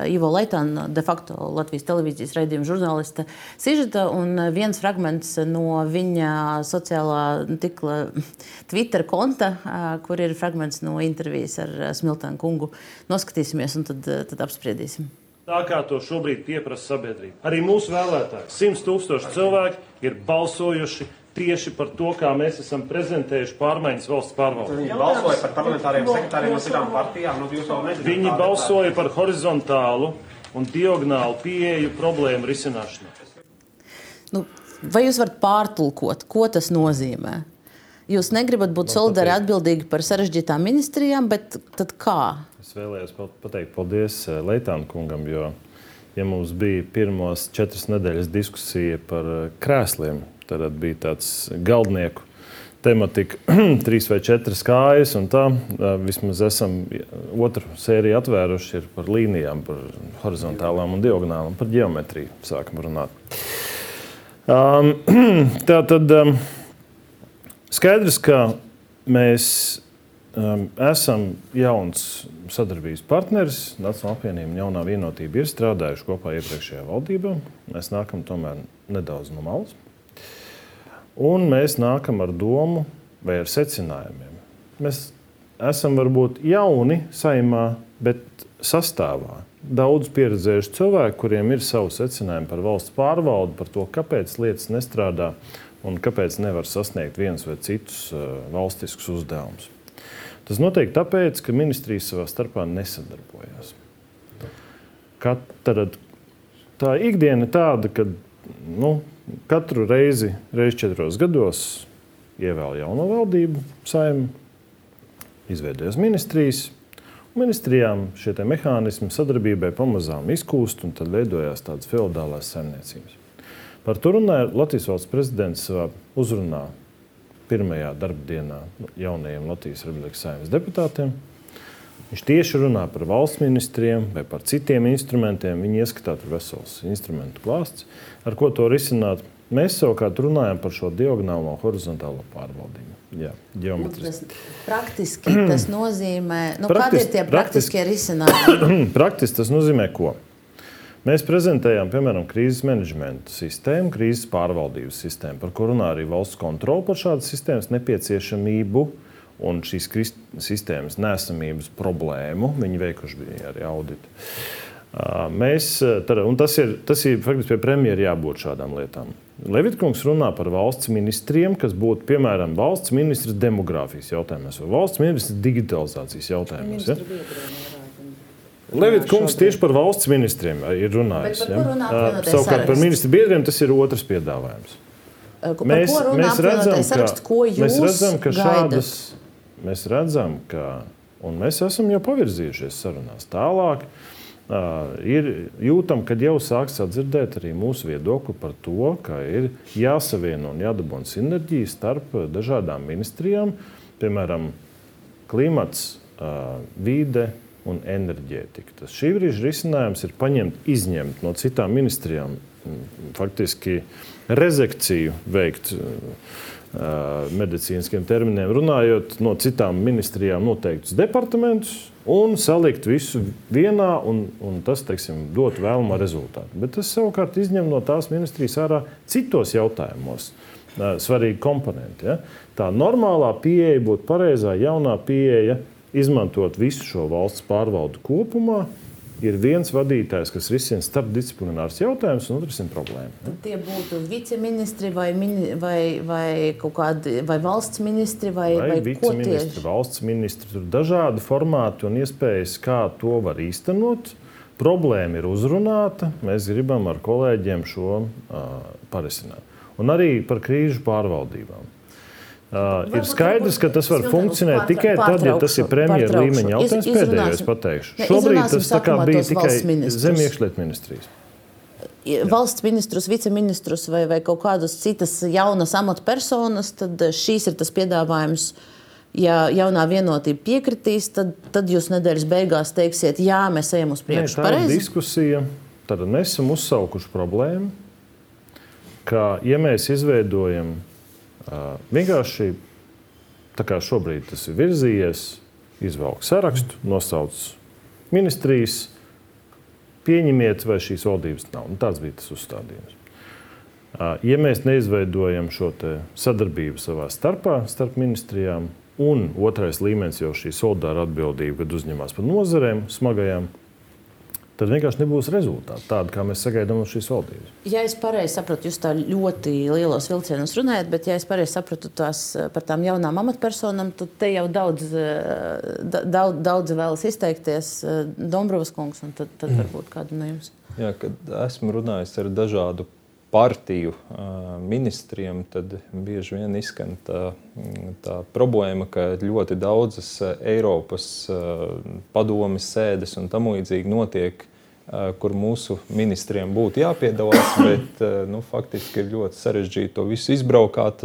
Ivo Leitāna, de facto Latvijas televīzijas raidījuma žurnālista Sižeta, un viens fragments no viņa sociālā tikla Twitter konta, kur ir fragments no intervijas ar Smiltānu kungu. Noskatīsimies, un tad tad, eh, tad apspriedīsim. Tā kā to šobrīd pieprasa sabiedrība. Arī mūsu vēlētāji, 100 tūkstoši cilvēki, ir balsojuši tieši par to, kā mēs esam prezentējuši pārmaiņas valsts pārvaldē. Viņi balsoja par parlamentāriem sekretāriem no citām partijām. Nu, Viņi balsoja par horizontālu un diagonālu pieeju problēmu risināšanai. Nu, vai jūs varat pārtulkot, ko tas nozīmē? Jūs negribat būt solidāri atbildīgi par sarežģītām ministrijām, bet kā? vēlējos pateikt paldies eh, Leitāna kungam, jo, ja mums bija pirmos četras nedēļas diskusija par eh, krēsliem, tad bija tāds galdnieku tematika, [CLEARS THROAT] trīs vai četras kājas, un tā eh, vismaz esam otru sēriju atvēruši par līnijām, par horizontālām un diagonālām, par geometriju sākam runāt. Um, [CLEARS THROAT] tā tad um, skaidrs, ka mēs um, esam jauns sadarbības partneris. Nacionāla apvienība un jaunā vienotība ir strādājuši kopā iepriekšējā valdībā. Mēs nākam tomēr nedaudz no malas. Un mēs nākam ar domu vai ar secinājumiem. Mēs esam varbūt jauni saimā, bet sastāvā. Daudz pieredzējuši cilvēki, kuriem ir savu secinājumu par valsts pārvaldu, par to, kāpēc lietas nestrādā un kāpēc nevar sasniegt viens vai citus uh, valstiskus uzdevumus. Tas notiek tāpēc, ka ministrijas savā starpā nesadarbojās. Katra, tā ikdiena ir tāda, ka nu, katru reizi, reizi četros gados ievēl jauno valdību, saimnu, izveidojas ministrijas. Ministrijām šie mehānismi sadarbībai pamazām izkūst, un tad veidojās tādas feudālās saimniecības. Par to runāja Latvijas valsts prezidents savā uzrunā pirmajā darbdienā jaunajiem Latvijas Republikas saimnes deputātiem. Viņš tieši runā par valsts ministriem vai par citiem instrumentiem. Viņi ieskatā tur vesels instrumentu klāsts, ar ko to risināt. Mēs savukārt runājam par šo diagonālo horizontālo pārvaldību. Jā, geometriski. Praktiski tas nozīmē, nu, kādi ir tie praktiskie risinājumi? [CLEARS THROAT] praktiski tas nozīmē ko? Mēs prezentējām, piemēram, krīzes menedžmenta sistēmu, krīzes pārvaldības sistēmu, par ko runā arī valsts kontrole par šādas sistēmas nepieciešamību un šīs sistēmas nesamības problēmu. Viņi veikuši bija arī auditu. Mēs, tas ir, tas ir faktiski pie premjera jābūt šādām lietām. Levitkungs runā par valsts ministriem, kas būtu piemēram valsts ministrs demogrāfijas jautājumos vai valsts ministrs digitalizācijas jautājumos. Ja? Levita kungs tieši par valsts ministriem ir runājis. Ja? Savukārt par ministru biedriem tas ir otrs piedāvājums. Mēs, mēs, redzam, sarakstu, ka, mēs redzam, ka šādas, mēs redzam, ka, un mēs esam jau pavirzījušies sarunās tālāk. Uh, ir jūtama, ka jau sāks atdzirdēt arī mūsu viedokli par to, ka ir jāsavieno un jādabūna sinerģija starp dažādām ministrijām, piemēram, klimats, uh, vide, un enerģētika. Tas šī brīža risinājums ir paņemt, izņemt no citām ministrijām, faktiski rezekciju veikt. Medicīniskiem terminiem runājot, no citām ministrijām noteiktus departamentus un salikt visu vienā, un, un tas teiksim, dot vēlamo rezultātu. Bet tas savukārt izņem no tās ministrijas ārā citos jautājumos svarīgi komponenti. Ja? Tā normālā pieeja būtu pareizā, jaunā pieeja izmantot visu šo valsts pārvaldu kopumā, ir viens vadītājs, kas risina starpdisciplinārus jautājumus un risina problēmu. Tad tie būtu viceministri vai, mini, vai, vai kādi vai valsts ministri vai, vai, vai viceministri, valsts ministri. Tur ir dažādi formāti un iespējas, kā to var īstenot. Problēma ir uzrunāta. Mēs gribam ar kolēģiem šo uh, parisināt. Un arī par krīžu pārvaldībām. Uh, ir skaidrs, ka tas var funkcionēt tikai tad, ja tas ir premjeras līmeņa jautājums. Pēdējais pateikšu. Šobrīd tas bija tikai zem iekšlietu ministrijas. Valsts ministrus, viceministrus vai, vai kaut kādas citas jaunas amatpersonas, tad šīs ir tas piedāvājums. Ja jaunā vienotība piekritīs, tad, tad jūs nedēļas beigās teiksiet, jā, mēs ejam uz priekšu. Nē, tā ir diskusija. Tad mēs esam uzsaukuši problēmu, ka, ja mēs izveidojam Vienkārši tā kā šobrīd tas ir virzījies, izvelk sarakstu, nosauc ministrijas, pieņemiet, vai šīs valdības nav. Un tāds bija tas uzstādījums. Ja mēs neizveidojam šo sadarbību savā starpā, starp ministrijām, un otrais līmenis jau šī solidāra atbildība, kad uzņemās par nozarēm smagajām, tad vienkārši nebūs rezultāti tādi, kā mēs sagaidām no šīs valdības. Ja es pareizi sapratu, jūs tā ļoti lielos vilcienos runājat, bet ja es pareizi sapratu tās par tām jaunām amatpersonām, tad te jau daudz, daudz, daudz vēlas izteikties Dombrovas kungs, un tad, tad varbūt kādu no jums. Jā, kad esmu runājis ar dažādu partiju ministriem, tad bieži vien izskan tā, tā problēma, ka ļoti daudzas Eiropas padomes sēdes un tam līdzīgi notiek, kur mūsu ministriem būtu jāpiedalās, [COUGHS] bet nu, faktiski ir ļoti sarežģīti to visu izbraukāt.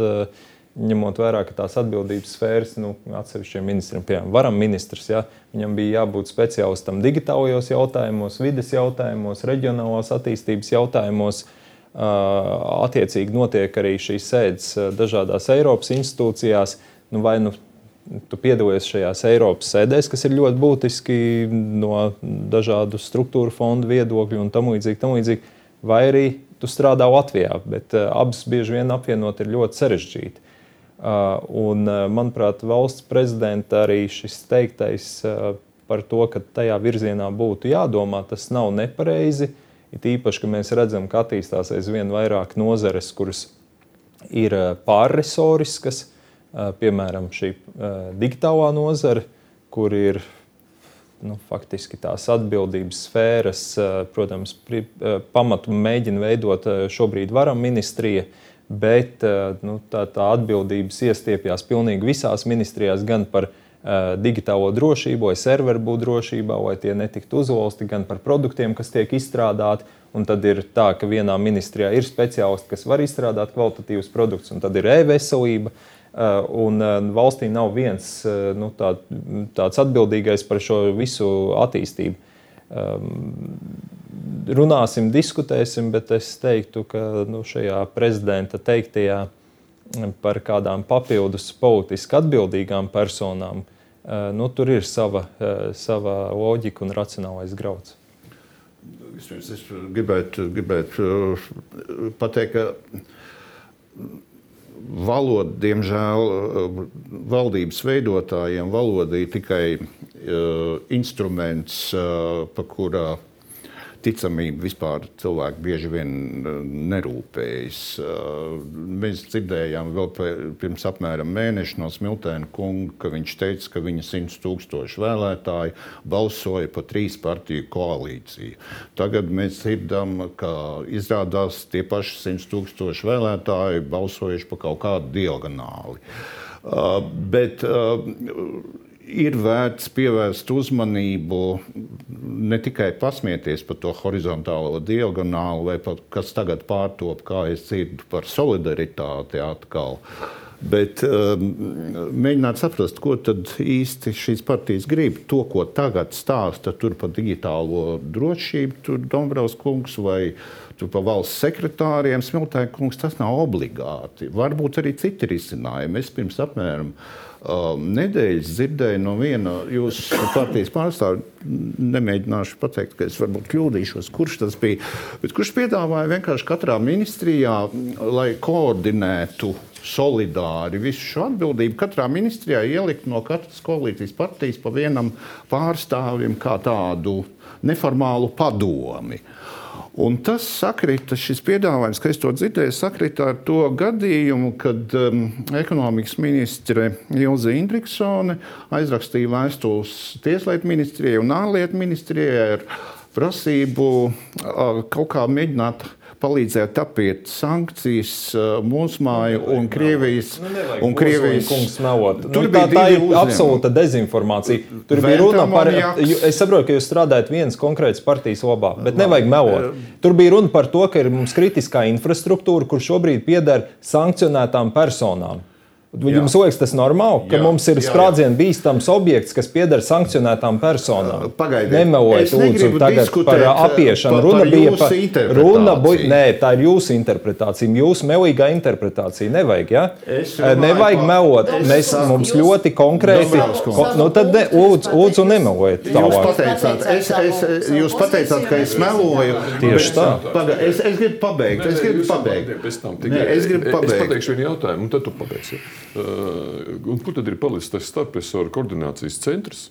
Ņemot vērā, ka tās atbildības sfēras nu, atsevišķiem ministriem, piemēram, varam ministrs, ja, viņam bija jābūt speciālistam digitālajos jautājumos, vides jautājumos, reģionālās attīstības jautājumos, uh, Attiecīgi notiek arī šīs sēdes dažādās Eiropas institūcijās. Nu, vai nu tu piedalies šajās Eiropas sēdēs, kas ir ļoti būtiski no dažādu struktūru fondu viedokļu un tam līdzīgi, tam līdzīgi, vai arī tu strādā Latvijā, bet abas bieži vien apvienot ir ļoti sarežģīti. Un, manuprāt, valsts prezidenta arī šis teiktais par to, ka tajā virzienā būtu jādomā, tas nav nepareizi. It īpaši, ka mēs redzam, ka attīstās aizvien vairāk nozares, kuras ir eh, pārresoriskas, eh, piemēram, šī eh, digitālā nozare, kur ir nu, faktiski tās atbildības sfēras, protams, pamatu mēģina veidot šobrīd varam ministrija, bet nu, tā, tā atbildības iestiepjas pilnīgi visās ministrijās, gan par digitālo drošību, vai serveru drošībā, vai tie netiktu uzvalsti gan par produktiem, kas tiek izstrādāti. Un tad ir tā, ka vienā ministrijā ir speciālisti, kas var izstrādāt kvalitatīvus produktus, un tad ir e-veselība. Un valstī nav viens nu, tā, tāds atbildīgais par šo visu attīstību. Runāsim, diskutēsim, bet es teiktu, ka nu, šajā prezidenta teiktajā par kādām papildus politiski atbildīgām personām, eh, nu, tur ir sava, eh, sava loģika un racionālais grauds. Es gribētu, gribētu eh, pateikt, ka valoda, diemžēl, valdības veidotājiem valoda ir tikai instruments, pa kurā ticamība vispār cilvēki bieži vien eh, nerūpējas. Eh, mēs dzirdējām vēl pirms apmēram mēneša no Smiltēna kunga, ka viņš teica, ka viņa 100 tūkstoši vēlētāji balsoja par trīs partiju koalīciju. Tagad mēs dzirdam, ka izrādās tie paši 100 tūkstoši vēlētāji balsojuši par kaut kādu diagonāli. Uh, bet uh, ir vērts pievērst uzmanību ne tikai pasmieties par to horizontālo diagonālu, vai pat kas tagad pārtop, kā es dzirdu par solidaritāti atkal. Bet um, mēģināt saprast, ko tad īsti šīs partijas grib. To, ko tagad stāsta par digitālo drošību, tur Dombrovs kungs vai par valsts sekretāriem, Smiltēna kungs, tas nav obligāti. Varbūt arī citi risinājumi. Es pirms apmēram uh, nedēļas dzirdēju no viena jūsu partijas pārstāvja, nemēģināšu pateikt, ka es varbūt kļūdīšos, kurš tas bija, bet kurš piedāvāja vienkārši katrā ministrijā, lai koordinētu solidāri visu šo atbildību. Katrā ministrijā ielikt no katras koalīcijas partijas pa vienam pārstāvim kā tādu neformālu padomi. Uh, Un tas sakrita, šis piedāvājums, ka es to dzirdēju, sakrita ar to gadījumu, kad um, ekonomikas ministre Ilze Indriksone aizrakstīja vēstules Tieslietu ministrijai un ārlietu ministrijai ar prasību uh, kaut kā mēģināt palīdzēt apiet sankcijas mūsu māju un Krievijas. Un Krievijas kungs melot. Tur nu, tā, tā ir uzņēmumi. absolūta dezinformācija. Tur bija runa par, es saprotu, ka jūs strādājat vienas konkrētas partijas labā, bet nevajag melot. Tur bija runa par to, ka ir mums kritiskā infrastruktūra, kur šobrīd pieder sankcionētām personām. Jums liekas, tas normāli, ka jā, mums ir sprādzienu bīstams objekts, kas pieder sankcionētām personām. Pagaidiet, nemelojiet, lūdzu, tagad par apiešanu. Par, runa par bija par runa, bu, nē, tā ir jūsu interpretācija, jūsu melīgā interpretācija. Nevajag, ja? Nevajag melot. Mēs, mums ļoti konkrēti, ko, nu tad ne, lūdzu, lūdzu nemelojiet. Jūs pateicāt, es, es, jūs pateicāt, ka es meloju. Tieši tā. Paga, es, es gribu pabeigt. Es gribu pabeigt. Nē, es gribu pabeigt. Es pateikšu vienu jautājumu, un tad tu pabeigsi. Un kur tad ir palicis tas starpprofesoru koordinācijas centrs?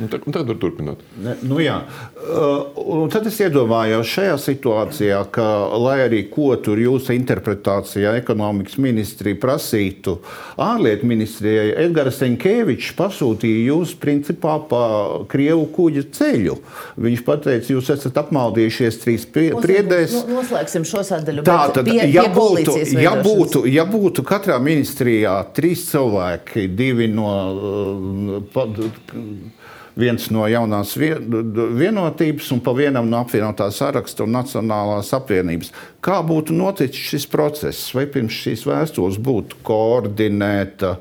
Nu, tā, tagad var turpināt. Ne, nu jā. uh, tad es iedomājos šajā situācijā, ka, lai arī ko tur jūsu interpretācijā ekonomikas ministrija prasītu, ārlietu ministrijai Edgars Enkevičs pasūtīja jūs principā pa Krievu kuģa ceļu. Viņš teica, jūs esat apmaldījušies trīs priedēs. Noslēgsim šo sadaļu. Tā tad, pie, ja, pie būtu, ja, būtu, ja būtu katrā ministrijā trīs cilvēki, divi no. Uh, viens no jaunās vienotības un pa vienam no apvienotā saraksta un Nacionālās apvienības. Kā būtu noticis šis process? Vai pirms šīs vēstules būtu koordinēta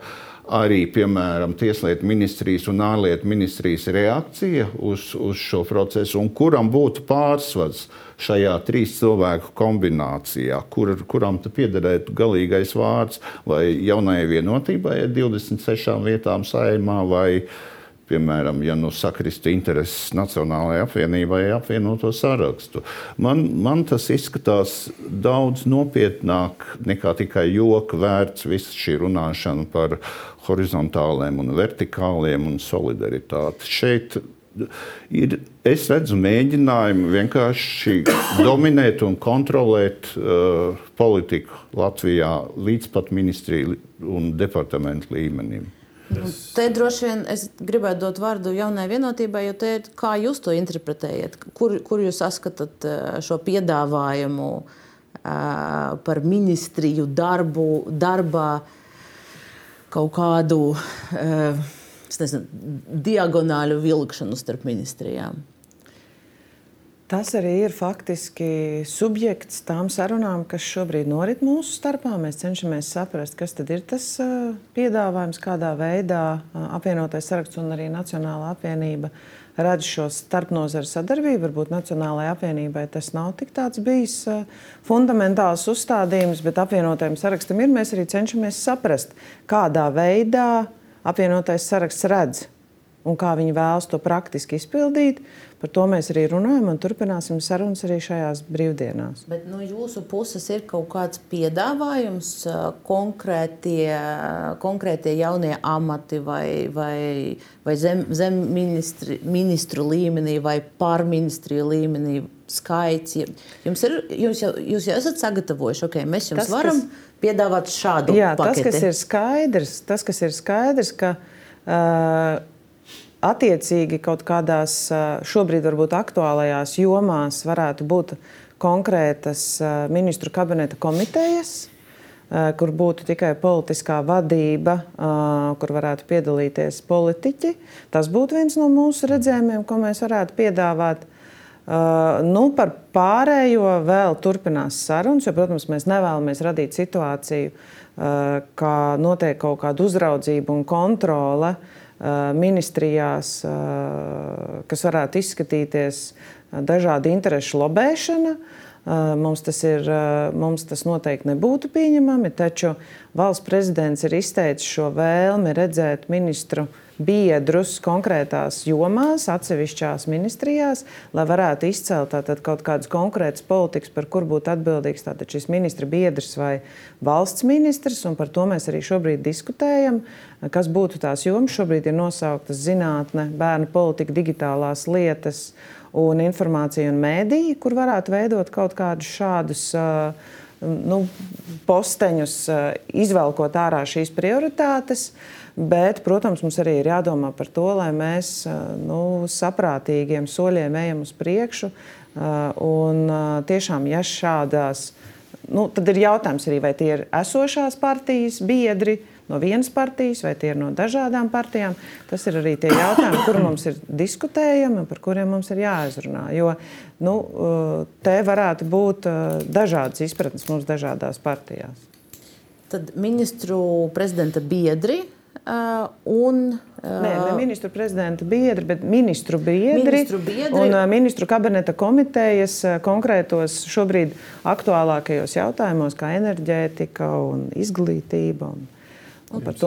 arī, piemēram, Tieslietu ministrijas un ārlietu ministrijas reakcija uz, uz šo procesu, un kuram būtu pārsvars šajā trīs cilvēku kombinācijā, kur, kuram piederētu galīgais vārds, vai jaunajai vienotībai ar 26 vietām saimā, vai piemēram, ja nu sakristu intereses Nacionālajai apvienībai apvienoto sarakstu. Man, man tas izskatās daudz nopietnāk nekā tikai joka vērts visa šī runāšana par horizontāliem un vertikāliem un solidaritāti. Šeit ir, es redzu mēģinājumu vienkārši [COUGHS] dominēt un kontrolēt uh, politiku Latvijā līdz pat ministriju un departamentu līmenim. Tas... Te droši vien es gribētu dot vārdu jaunai vienotībai, jo te ir kā jūs to interpretējat, kur, kur jūs saskatāt eh, šo piedāvājumu uh, par ministriju darbu, darbā kaut kādu uh, nezinu, diagonālu vilkšanu starp ministrijām. Tas arī ir faktiski subjekts tām sarunām, kas šobrīd norit mūsu starpā. Mēs cenšamies saprast, kas ir tas piedāvājums, kādā veidā apvienotais saraksts un arī Nacionāla apvienība redz šo starpnozaru sadarbību. Varbūt Nacionālajai apvienībai tas nav tik tāds bijis fundamentāls uzstādījums, bet apvienotajam sarakstam ir. Mēs arī cenšamies saprast, kādā veidā apvienotais saraksts redz un kā viņi vēlas to praktiski izpildīt. Par to mēs arī runājam un turpināsim sarunas arī šajās brīvdienās. Bet no jūsu puses ir kaut kāds piedāvājums, konkrētie, konkrētie jaunie amati vai, vai, vai zem, zem ministri, ministru līmenī vai pārministriju līmenī skaits. Jums ir, jūs, jau, jūs jau esat sagatavojuši, ok, mēs jums tas, varam kas, piedāvāt šādu jā, paketi. Tas, kas ir skaidrs, tas, kas ir skaidrs ka, uh, attiecīgi kaut kādās šobrīd varbūt aktuālajās jomās varētu būt konkrētas ministru kabineta komitejas, kur būtu tikai politiskā vadība, kur varētu piedalīties politiķi. Tas būtu viens no mūsu redzējumiem, ko mēs varētu piedāvāt. Nu, par pārējo vēl turpinās sarunas, jo, protams, mēs nevēlamies radīt situāciju, ka notiek kaut kāda uzraudzība un kontrole uh, ministrijās, kas varētu izskatīties dažādi interešu lobēšana. Mums tas, ir, mums tas noteikti nebūtu pieņemami, taču valsts prezidents ir izteicis šo vēlmi redzēt ministru uh, biedrus konkrētās jomās, atsevišķās ministrijās, lai varētu izcelt tātad, kaut kādas konkrētas politikas, par kur būtu atbildīgs tātad, šis ministra biedrs vai valsts ministrs. Par to mēs arī šobrīd diskutējam. Kas būtu tās jomas? Šobrīd ir nosauktas zinātne, bērnu politika, digitālās lietas un informācija un mēdīja, kur varētu veidot kaut kādus šādus uh, nu, posteņus, izvelkot ārā šīs prioritātes. Bet, protams, mums arī ir jādomā par to, lai mēs nu, saprātīgiem soļiem ejam uz priekšu. Un tiešām, ja šādās, nu, tad ir jautājums arī, vai tie ir esošās partijas biedri, no vienas partijas, vai tie ir no dažādām partijām. Tas ir arī tie jautājumi, kuri mums ir diskutējami un par kuriem mums ir jāizrunā. Jo nu, te varētu būt dažādas izpratnes mums dažādās partijās. Tad ministru prezidenta biedri un, uh, Nē, ne ministru prezidenta biedri, bet ministru biedri, ministru biedri. un uh, ministru kabineta komitejas konkrētos šobrīd aktuālākajos jautājumos, kā enerģētika un izglītība. Un,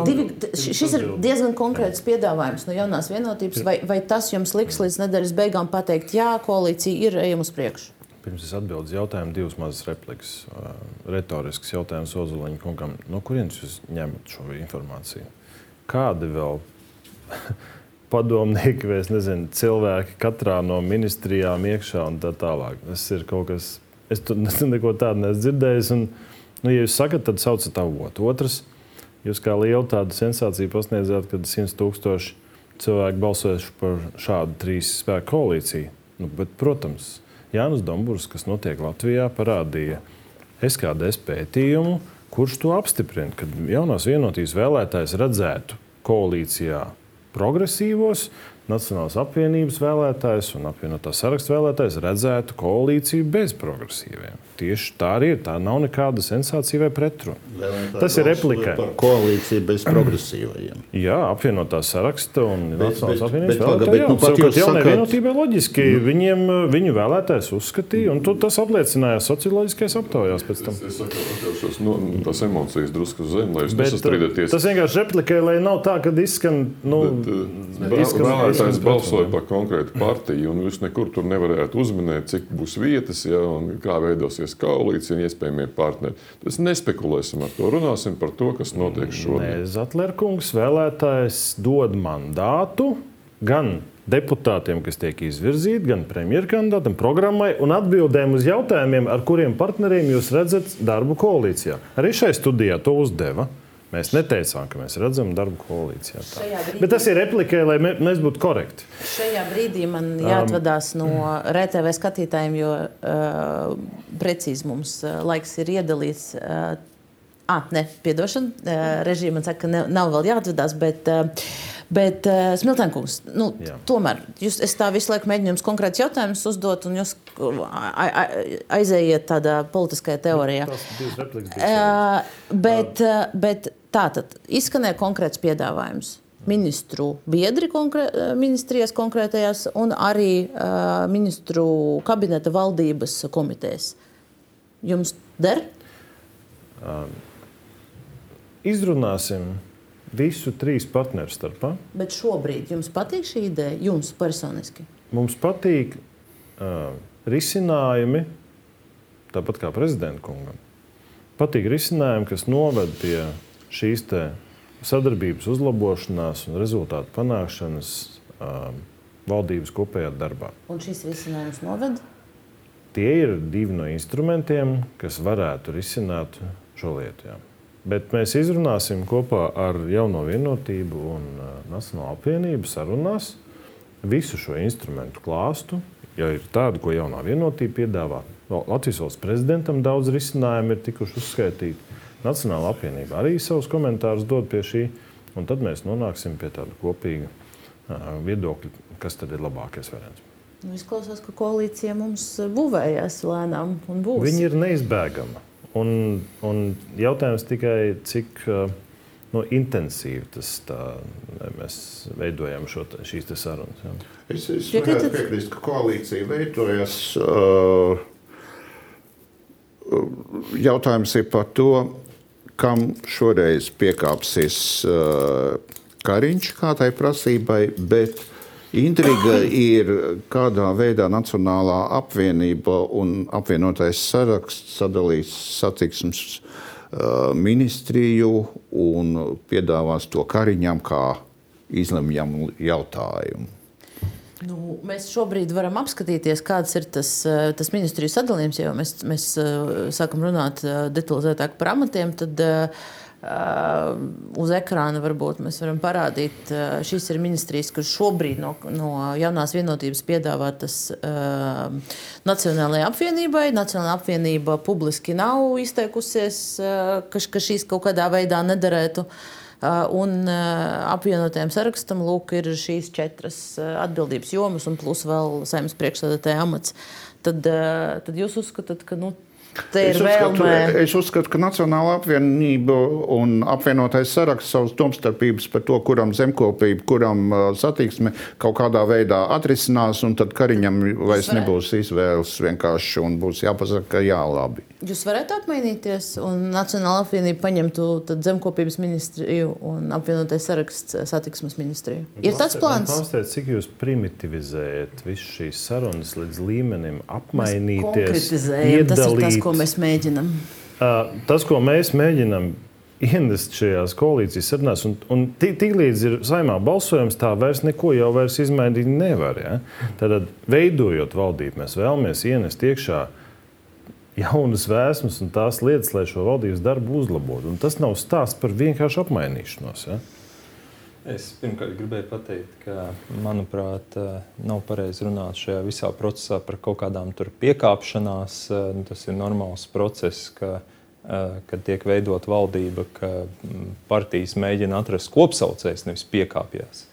Divi, šis ir diezgan konkrēts piedāvājums no jaunās vienotības. Vai, vai tas jums liks līdz nedēļas beigām pateikt, jā, koalīcija ir ejama uz priekšu? Pirms es atbildēju uz jautājumu, divas mazas replikas. Uh, retorisks jautājums Ozoliņa kungam. No kurienes jūs ņemat šo informāciju? Kādi vēl [LAUGHS] padomnieki vai nezinu, cilvēki katrā no ministrijām iekšā un tā tālāk? Tas ir kaut kas, es tur [LAUGHS] neko tādu neesmu dzirdējis. Un, nu, ja jūs sakat, tad saucat avotu. Otrs, Jūs kā lielu tādu sensāciju pasniedzāt, kad 100 tūkstoši cilvēku balsojuši par šādu trīs spēku koalīciju. Nu, bet, protams, Jānis Dombūrs, kas notiek Latvijā, parādīja SKDS pētījumu, kurš to apstiprina, ka jaunās vienotības vēlētājs redzētu koalīcijā progresīvos, Nacionālās apvienības vēlētājs un apvienotā saraksta vēlētājs redzētu koalīciju bez progresīviem. Tieši tā arī ir. Tā nav nekāda sensācija vai pretruna. Tas ir replikai. Par koalīciju bez progresīvajiem. Jā, apvienotā saraksta un Nacionālās apvienības vēlētāji. Nu, pat jūs jaunai sakāt... vienotībai loģiski mm. viņiem, viņu vēlētājs uzskatīja, un tas apliecinājās socioloģiskajās aptaujās pēc tam. Es atļaušos no, tās emocijas drusku zem, lai jūs nesastrīdēties. Tas vienkārši replikai, lai nav tā, ka izskan, nu, Bet, izskan vēlētājs balsoja par konkrētu partiju, un jūs nekur tur nevarētu uzminēt, cik būs vietas, ja, un kā veidosies Latvijas koalīcija un iespējamie partneri. Tad nespekulēsim ar to. Runāsim par to, kas notiek šodien. Zatlerkungs vēlētājs dod mandātu gan deputātiem, kas tiek izvirzīti, gan premjerkandidātam, programmai un atbildēm uz jautājumiem, ar kuriem partneriem jūs redzat darbu koalīcijā. Arī šai studijā to uzdeva. Mēs neteicām, ka mēs redzam darbu koalīcijā. Brīdī, Bet tas ir replikai, lai mēs būtu korekti. Šajā brīdī man um, jāatvadās um, no RTV skatītājiem, jo uh, precīzi mums uh, laiks ir iedalīts. Uh, ah, nē, piedošana. Uh, režīma man saka, ka ne, nav vēl jāatvadās. Bet, uh, Bet, uh, Smiltenkungs, nu, Jā. tomēr jūs, es tā visu laiku mēģinu jums konkrēts jautājumus uzdot, un jūs aizējiet tādā politiskajā teorijā. Uh, bet, uh, bet Tātad izskanēja konkrēts piedāvājums. Ministru biedri konkrē, ministrijas konkrētajās un arī uh, ministru kabineta valdības komitejas. Jums der? Uh, izrunāsim visu trīs partneru starpā. Bet šobrīd jums patīk šī ideja, jums personiski? Mums patīk uh, risinājumi, tāpat kā prezidenta kungam. Patīk risinājumi, kas noved pie šīs sadarbības uzlabošanās un rezultātu panākšanas uh, valdības kopējā darbā. Un šis risinājums noved? Tie ir divi no instrumentiem, kas varētu risināt šo lietu. Jā. Bet mēs izrunāsim kopā ar Jauno vienotību un uh, Nacionālo apvienību sarunās visu šo instrumentu klāstu. Ja ir tāda, ko jaunā vienotība piedāvā, Latvijas valsts prezidentam daudz risinājumu ir tikuši uzskaitīti. Nacionāla apvienība arī savus komentārus dod pie šī, un tad mēs nonāksim pie tāda kopīga viedokļa, kas tad ir labākais variants. Nu, izklausās, ka koalīcija mums būvējas lēnām un būs. Viņa ir neizbēgama. Un, un jautājums tikai, cik nu, intensīvi tas tā, mēs veidojam šo, šīs sarunas. Ja. Es, es varētu piekrist, ka koalīcija veidojas. Uh, jautājums ir par to, kam šoreiz piekāpsies uh, Kariņš kādai prasībai, bet intriga ir, kādā veidā Nacionālā apvienība un apvienotais saraksts sadalīs satiksmes ministriju un piedāvās to Kariņam kā izlemjamu jautājumu. Nu, mēs šobrīd varam apskatīties, kāds ir tas, tas ministriju sadalījums. Ja mēs, mēs sākam runāt detalizētāk par amatiem, tad uh, uz ekrāna varbūt mēs varam parādīt, uh, šīs ir ministrijas, kuras šobrīd no, no jaunās vienotības piedāvātas uh, Nacionālajai apvienībai. Nacionālā apvienība publiski nav izteikusies, uh, ka, ka šīs kaut kādā veidā nederētu. Uh, Uh, un uh, apvienotajam sarakstam lūk, ir šīs četras uh, atbildības jomas, un plus vēl saimnes priekšsēdētāja amats. Tad, tad jūs uzskatāt, ka nu, Es uzskatu, es uzskatu, ka Nacionāla apvienība un apvienotais saraksts savas domstarpības par to, kuram zemkopība, kuram satiksme kaut kādā veidā atrisinās, un tad Kariņam vairs nebūs izvēles vienkārši un būs jāpasaka, ka jā, labi. Jūs varētu apmainīties, un Nacionāla apvienība paņemtu zemkopības ministriju un apvienotais saraksts satiksmes ministriju. Ir tas plāns? Pastāstiet, cik jūs primitivizējat visu šīs sarunas līdz līmenim apmainīties, iedalīt ko mēs mēģinām? Tas, ko mēs mēģinām ienest šajās koalīcijas sarunās, un, un tiklīdz ir saimā balsojums, tā vairs neko jau vairs izmainīt nevar. Ja? Tad, veidojot valdību, mēs vēlamies ienest iekšā jaunas vēsmas un tās lietas, lai šo valdības darbu uzlabotu. Un tas nav stāsts par vienkāršu apmainīšanos. Ja? Es pirmkārt gribēju pateikt, ka, manuprāt, eh, nav pareizi runāt šajā visā procesā par kaut kādām piekāpšanās. Eh, nu, tas ir normāls process, ka, eh, kad tiek veidot valdība, ka mm, partijas mēģina atrast kopsaucējus, nevis piekāpjas.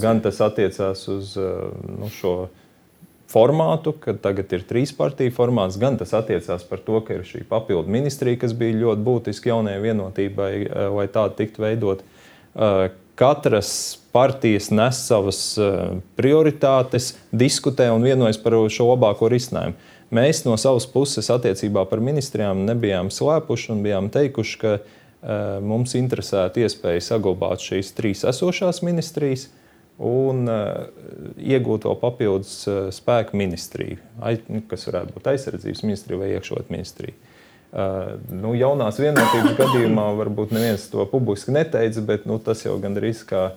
Gan tas attiecās uz nu, šo formātu, ka tagad ir trīs partiju formāts, gan tas attiecās par to, ka ir šī papildu ministrija, kas bija ļoti būtiska jaunajai vienotībai, lai tāda tiktu veidota katras partijas nes savas eh, prioritātes, diskutē un vienojas par šo labāko risinājumu. Mēs no savas puses attiecībā par ministrijām nebijām slēpuši un bijām teikuši, ka uh, mums interesētu iespēja saglabāt šīs trīs esošās ministrijas un uh, iegūt vēl papildus spēku ministriju, kas varētu būt aizsardzības ministrija vai iekšlietu ministrija. Nu, jaunās vienotības [COUGHS] gadījumā varbūt neviens to publiski neteica, bet nu, tas jau gandrīz kā,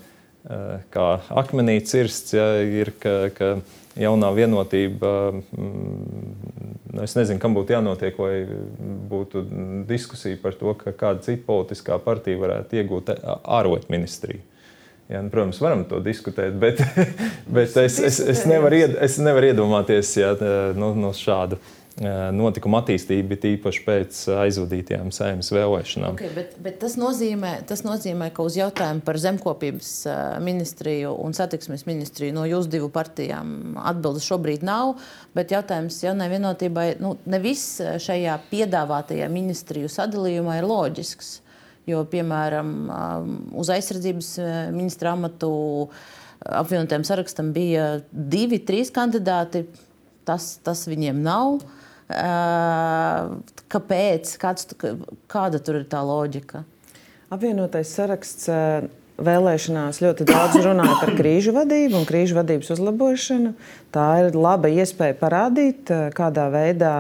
kā akmenī cirsts ja, ir, ka, ka jaunā vienotība, mm, nu, es nezinu, kam būtu jānotiek, lai būtu diskusija par to, ka kāda cita politiskā partija varētu iegūt ārlietu ministriju. Jā, nu, protams, varam to diskutēt, bet, [LAUGHS] bet es, es, es, nevaru ied, es nevaru iedomāties jā, no, no šādu uh, notikuma attīstība, tīpaši pēc aizvadītajām saimnes vēlēšanām. Okay, bet, bet tas, nozīmē, tas nozīmē, ka uz jautājumu par zemkopības ministriju un satiksmes ministriju no jūsu divu partijām atbildes šobrīd nav. Bet jautājums jaunai vienotībai, nu, ne viss šajā piedāvātajā ministriju sadalījumā ir loģisks. Jo, piemēram, uz aizsardzības ministra amatu apvienotajam sarakstam bija divi, trīs kandidāti. Tas, tas viņiem nav. Uh, Kāpēc? Kāds, kāda tur ir tā loģika? Apvienotais saraksts vēlēšanās ļoti daudz runāja par krīžu vadību un krīžu vadības uzlabošanu. Tā ir laba iespēja parādīt, kādā veidā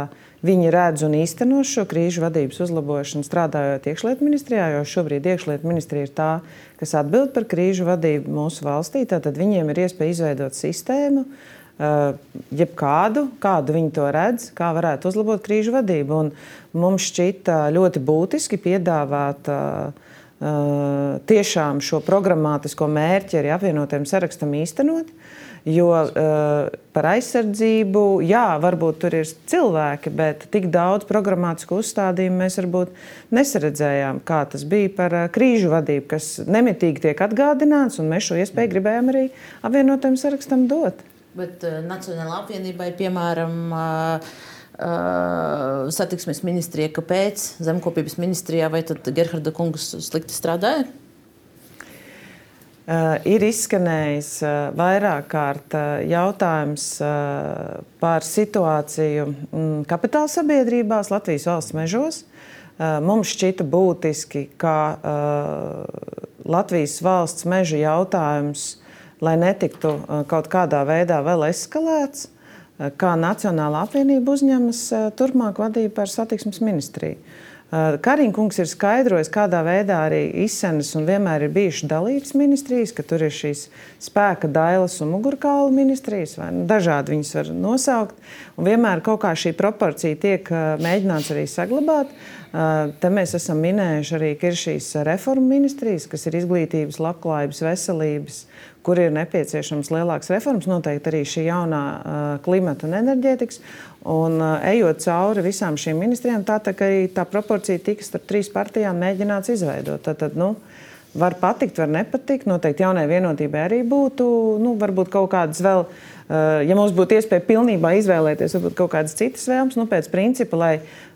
viņi redz un īsteno šo krīžu vadības uzlabošanu, strādājot iekšlietu ministrijā, jo šobrīd iekšlietu ministrija ir tā, kas atbild par krīžu vadību mūsu valstī. Tad viņiem ir iespēja izveidot sistēmu, uh, jebkādu, kādu viņi to redz, kā varētu uzlabot krīžu vadību. Un mums šķita ļoti būtiski piedāvāt uh, tiešām šo programmatisko mērķi arī apvienotiem sarakstam īstenot. Jo uh, par aizsardzību, jā, varbūt tur ir cilvēki, bet tik daudz programmatisku uzstādījumu mēs varbūt nesaredzējām, kā tas bija par uh, krīžu vadību, kas nemitīgi tiek atgādināts, un mēs šo iespēju gribējām arī apvienotiem sarakstam dot. Bet uh, Nacionālajai apvienībai, piemēram, satiksmes ministrijai, kāpēc zemkopības ministrijā vai tad Gerharda kungs slikti strādāja? Uh, ir izskanējis uh, vairāk kārt uh, jautājums uh, par situāciju mm, kapitāla sabiedrībās Latvijas valsts mežos. Uh, mums šķita būtiski, ka uh, Latvijas valsts meža jautājums lai netiktu uh, kaut kādā veidā vēl eskalēts, uh, kā Nacionāla apvienība uzņemas uh, turpmāk vadību par satiksmes ministriju. Kariņkungs ir skaidrojis, kādā veidā arī izsenes un vienmēr ir bijušas dalības ministrijas, ka tur ir šīs spēka dailes un mugurkaula ministrijas, vai nu, dažādi viņas var nosaukt. Un vienmēr kaut kā šī proporcija tiek mēģināts arī saglabāt. Te mēs esam minējuši arī, ka ir šīs reformu ministrijas, kas ir izglītības, labklājības, veselības, kur ir nepieciešams lielāks reformas, noteikti arī šī jaunā klimata un enerģētikas. Un, ejot cauri visām šīm ministrijām, tā, tā, tā proporcija tika starp trīs partijām mēģināts izveidot. Tad, tad, nu, var patikt, var nepatikt. Noteikti jaunai vienotībai arī būtu nu, varbūt kaut kādas vēl ja mums būtu iespēja pilnībā izvēlēties varbūt, kaut kādas citas vēlmes, nu, pēc principa, lai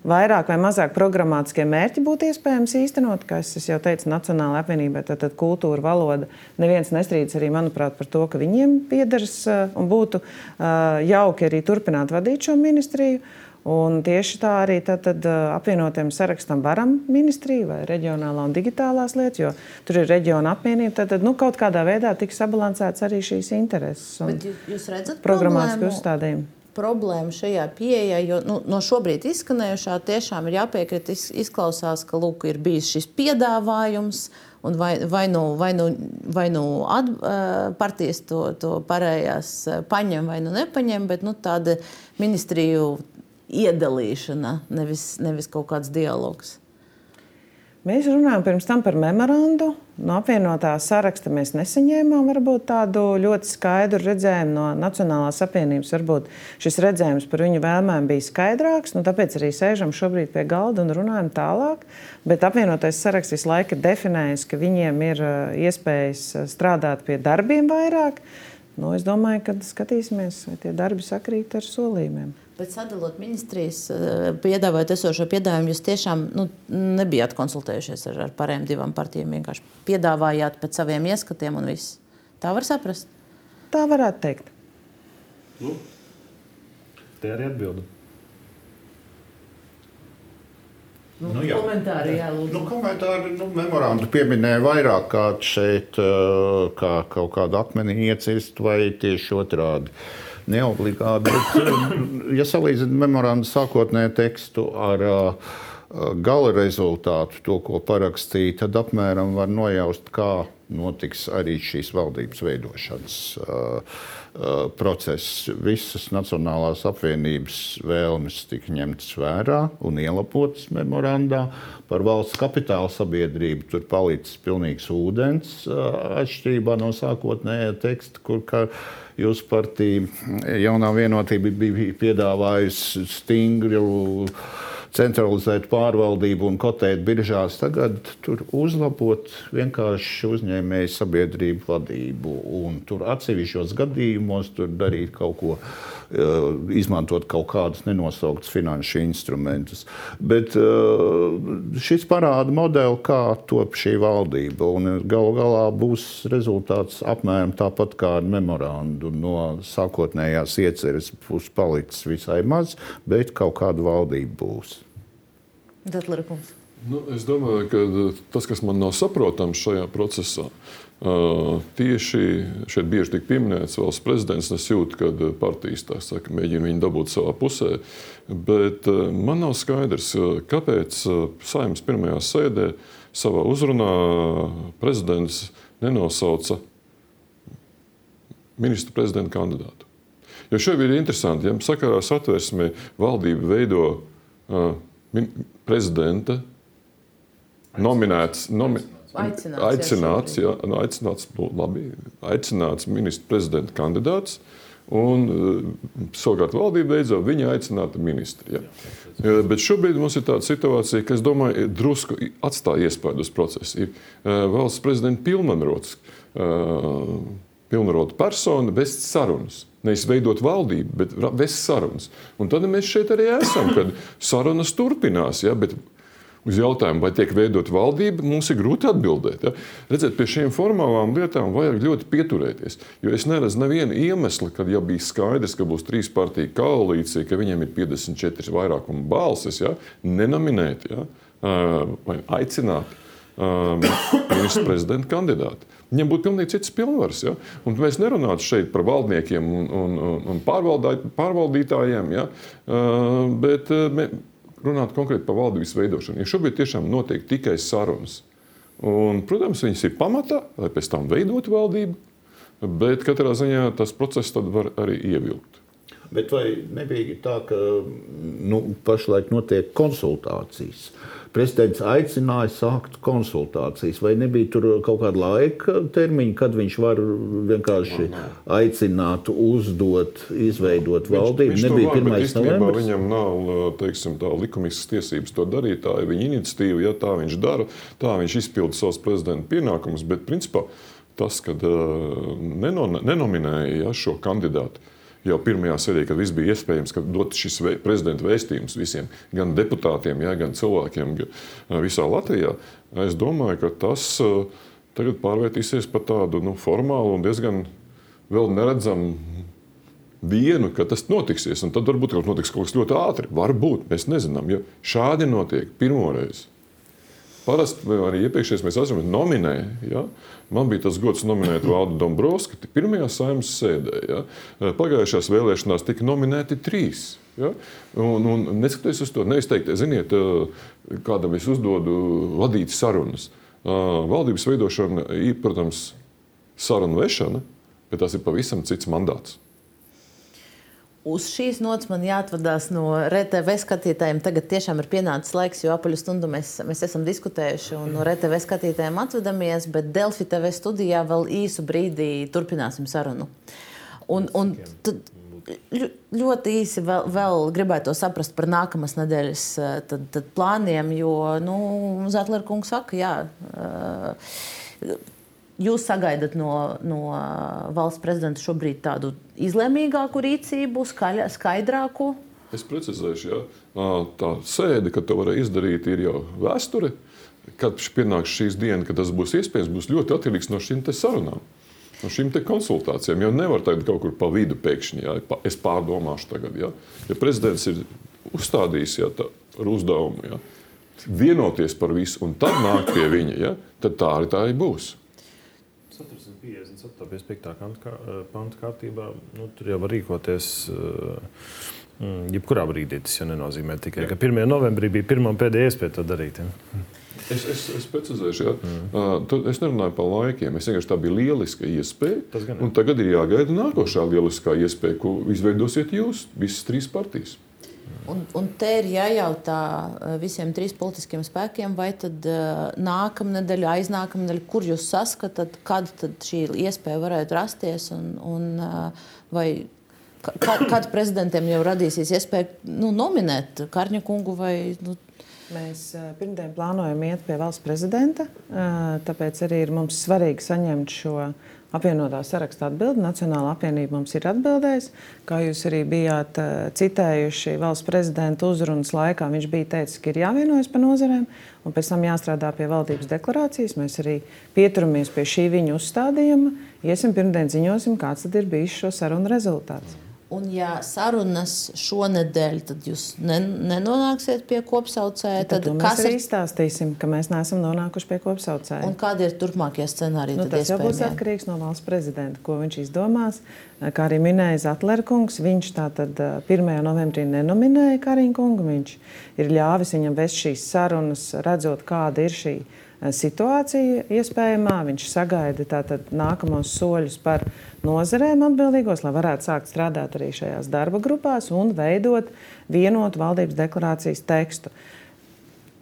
vairāk vai mazāk programmatiskie mērķi būtu iespējams īstenot, kā es jau teicu, Nacionālajā apvienībā, tad, tad kultūra, valoda. Neviens nestrīdas arī, manuprāt, par to, ka viņiem piederas eh, un būtu eh, jauki arī turpināt vadīt šo ministriju. Un tieši tā arī tad, tad apvienotiem sarakstam varam ministrija vai reģionālā un digitālās lietas, jo tur ir reģiona apvienība. Tad, tad nu, kaut kādā veidā tiks sabalansēts arī šīs intereses. Redzat programmatisku uzstādījumu? Problēma šajā pieejā, jo nu, no šobrīd izskanējušā tiešām ir jāpiekrīt, izklausās, ka lūk, ir bijis šis piedāvājums, un vai, vai nu, vai nu, vai nu at, partijas to, to pārējās paņem vai nu nepaņem, bet nu, tāda ministriju iedalīšana, nevis, nevis kaut kāds dialogs. Mēs runājam pirms tam par memorandu. No apvienotā saraksta mēs nesaņēmām varbūt, tādu ļoti skaidru redzējumu no Nacionālās apvienības. Varbūt šis redzējums par viņu vēlmēm bija skaidrāks, nu, tāpēc arī sēžam šobrīd pie galda un runājam tālāk. Bet apvienotais saraksts visu laiku ir definējis, ka viņiem ir uh, iespējas uh, strādāt pie darbiem vairāk. Nu, es domāju, ka skatīsimies, vai tie darbi sakrīt ar solījumiem. Bet sadalot ministrijas, eh, piedāvājot esošo piedāvājumu, jūs tiešām nu, nebijāt konsultējušies ar, ar pārējām divām partijām. Vienkārši piedāvājāt pēc saviem ieskatiem un viss. Tā var saprast. Tā varētu teikt. Nu, tie arī atbildi. Nu, nu, jā. komentāri, jā, lūdzu. Nu, komentāri, nu, memorandu pieminēja vairāk kārt šeit, eh, kā kaut kādu akmeni iecirst vai tieši otrādi. Uh, neobligāti. Bet, eh, ja salīdzinām memorandu sākotnēju tekstu ar uh, gala rezultātu, to, ko parakstīja, tad apmēram var nojaust, kā notiks arī šīs valdības veidošanas uh, uh, process. Visas Nacionālās apvienības vēlmes tika ņemtas vērā un ielapotas memorandā. Par valsts kapitāla sabiedrību tur palicis pilnīgs ūdens, uh, atšķirībā no sākotnējā teksta, kur ka, uh, Jūsu partija jaunā vienotība bija piedāvājusi stingru centralizēt pārvaldību un kotēt biržās. Tagad tur uzlabot vienkārši uzņēmēju sabiedrību vadību. Un tur atsevišķos gadījumos tur darīt kaut ko, izmantot kaut kādus nenosauktus finanšu instrumentus. Bet eh, šis parāda modeli, kā top šī valdība. Galu galā būs rezultāts apmēram tāpat kā ar memorandu. No sākotnējās ieceres būs palicis visai maz, bet kaut kāda valdība būs. Datlerkungs. Nu, es domāju, ka tas, kas man nav saprotams šajā procesā, tieši šeit bieži tiek pieminēts valsts prezidents. Es jūtu, ka partijas saka, mēģina viņu dabūt savā pusē. Bet man nav skaidrs, kāpēc saimnes pirmajā sēdē savā uzrunā prezidents nenosauca ministru prezidenta kandidātu. Jo šeit ir interesanti, ja sakarā satversmē valdība veido uh, prezidenta nominēts. Nomi Aicināts, aicināts, jā, jā, aicināts, nu, labi, aicināts ministra prezidenta kandidāts. Un, eh, savukārt, valdība beidzot viņa aicināta ministri. Ja. Bet šobrīd mums ir tāda situācija, kas, domāju, drusku atstāja iespēju uz procesu. Ir uh, valsts prezidenta pilnvarots, pilnvarota persona bez sarunas. Nevis veidot valdību, bet vest sarunas. Un tad mēs šeit arī esam, kad sarunas turpinās. Ja, Uz jautājumu, vai tiek veidot valdība, mums ir grūti atbildēt. Ja? Redzēt, pie šīm formālām lietām vajag ļoti pieturēties. Jo es neredzu nevienu iemeslu, kad jau bija skaidrs, ka būs trīs partiju koalīcija, ka viņiem ir 54 vairākuma balsis, ja? nenominēt ja? vai aicināt ministra prezidenta kandidātu. Viņam būtu pilnīgi cits pilnvars. Ja? Un mēs nerunātu šeit par valdniekiem un, un, un pārvaldītājiem, ja? bet runāt konkrēti par valdības veidošanu. Ja šobrīd tiešām notiek tikai sarunas, un, protams, viņas ir pamatā, lai pēc tam veidotu valdību, bet katrā ziņā tas process var arī ievilkt. Bet vai nebija tā, ka nu, pašlaik notiek konsultācijas? Prezidents aicināja sākt konsultācijas, vai nebija tur kaut kāda laika termiņa, kad viņš var vienkārši aicināt, uzdot, izveidot valdību? Viņš, viņš nebija var, 1. novembris. Viņam nav teiksim, tā, likumiskas tiesības to darīt. Tā ir viņa iniciatīva, ja tā viņš dara, tā viņš izpilda savus prezidenta pienākumus. Bet principā tas, ka uh, neno, nenominēja ja, šo kandidātu jau pirmajā sēdē, kad viss bija iespējams, kad dot šis prezidenta vēstījums visiem, gan deputātiem, ja, gan cilvēkiem visā Latvijā, es domāju, ka tas tagad pārvērtīsies par tādu nu, formālu un diezgan vēl neredzamu dienu, kad tas notiksies. Un tad varbūt kaut notiks kaut kas ļoti ātri. Varbūt mēs nezinām, jo šādi notiek pirmoreiz. Parasti arī iepriekšējais mēs atceramies, nominēja. Ja? Man bija tas gods nominēt Valdu Dombrovski pirmajā saimnes sēdē. Ja? Pagājušās vēlēšanās tika nominēti trīs. Ja? Un, un neskatoties uz to, nevis teikt, ziniet, kādam es uzdodu vadīt sarunas. Valdības veidošana ir, protams, sarunu vešana, bet tas ir pavisam cits mandāts. Uz šīs nots man jāatvadās no RTV skatītājiem. Tagad tiešām ir pienācis laiks, jo apaļu stundu mēs, mēs esam diskutējuši un no RTV skatītājiem atvedamies, bet Delfi TV studijā vēl īsu brīdi turpināsim sarunu. Un, un tad, ļoti īsi vēl, vēl gribētu saprast par nākamās nedēļas tad, tad plāniem, jo nu, Zetlera kungs saka, jā. Uh, Jūs sagaidat no, no valsts prezidenta šobrīd tādu izlēmīgāku rīcību, skaļa, skaidrāku? Es precizēšu, ja tā sēde, kad to varēja izdarīt, ir jau vēsture. Kad pienāks šīs dienas, kad tas būs iespējams, būs ļoti atkarīgs no šīm sarunām, no šīm konsultācijām. Jo nevar tagad kaut kur pa vidu pēkšņi, ja es pārdomāšu tagad. Ja, ja prezidents ir uzstādījis ja, ar uzdevumu ja, vienoties par visu, un tad nāk pie viņa, ja, tad tā arī tā arī būs. 55. panta kārtībā nu, tur jau var rīkoties. Mm, jebkurā brīdī tas jau nenozīmē tikai, ka 1. novembrī bija pirmā un pēdējā iespēja to darīt. Ja? Es, es, es precizēšu, ja. mm. uh, es nerunāju par laikiem. Es vienkārši tā bija lieliska iespēja. Tagad ir jāgaida nākošā lieliskā iespēja, ko izveidosiet jūs, visas trīs partijas. Un, un te ir jājautā eh, visiem trīs politiskiem spēkiem, vai tad uh, aiznākamā nedēļa, kur jūs saskatāt, kad šī iespēja varētu rasties, un, un uh, vai kad, kad prezidentiem jau radīsies iespēja nu, nominēt Karņa kungu vai. Nu, Mēs pirmdien plānojam iet pie valsts prezidenta, tāpēc arī ir mums svarīgi saņemt šo apvienotā saraksta atbildi. Nacionāla apvienība mums ir atbildējusi. Kā jūs arī bijāt uh, citējuši valsts prezidenta uzrunas laikā, viņš bija teicis, ka ir jāvienojas par nozarēm un pēc tam jāstrādā pie valdības deklarācijas. Mēs arī pieturamies pie šī viņa uzstādījuma. Iesim pirmdien ziņosim, kāds tad ir bijis šo sarunu rezultāts. Un, ja sarunas šonadēļ, tad jūs ne, nenonāksiet pie kopsaucēja. Tad, tad mēs arī ir... izstāstīsim, ka mēs neesam nonākuši pie kopsaucēja. Un kādi ir turpmākie scenāriji? Nu, tas jau būs atkarīgs no valsts prezidenta, ko viņš izdomās. Kā arī minēja Zetlera kungs, viņš tātad 1. novembrī nenominēja Karinu kungu. Viņš ir ļāvis viņam vest šīs sarunas, redzot, kāda ir šī situācija iespējamā. Viņš sagaida tātad nākamos soļus par nozarēm atbildīgos, lai varētu sākt strādāt arī šajās darba grupās un veidot vienotu valdības deklarācijas tekstu.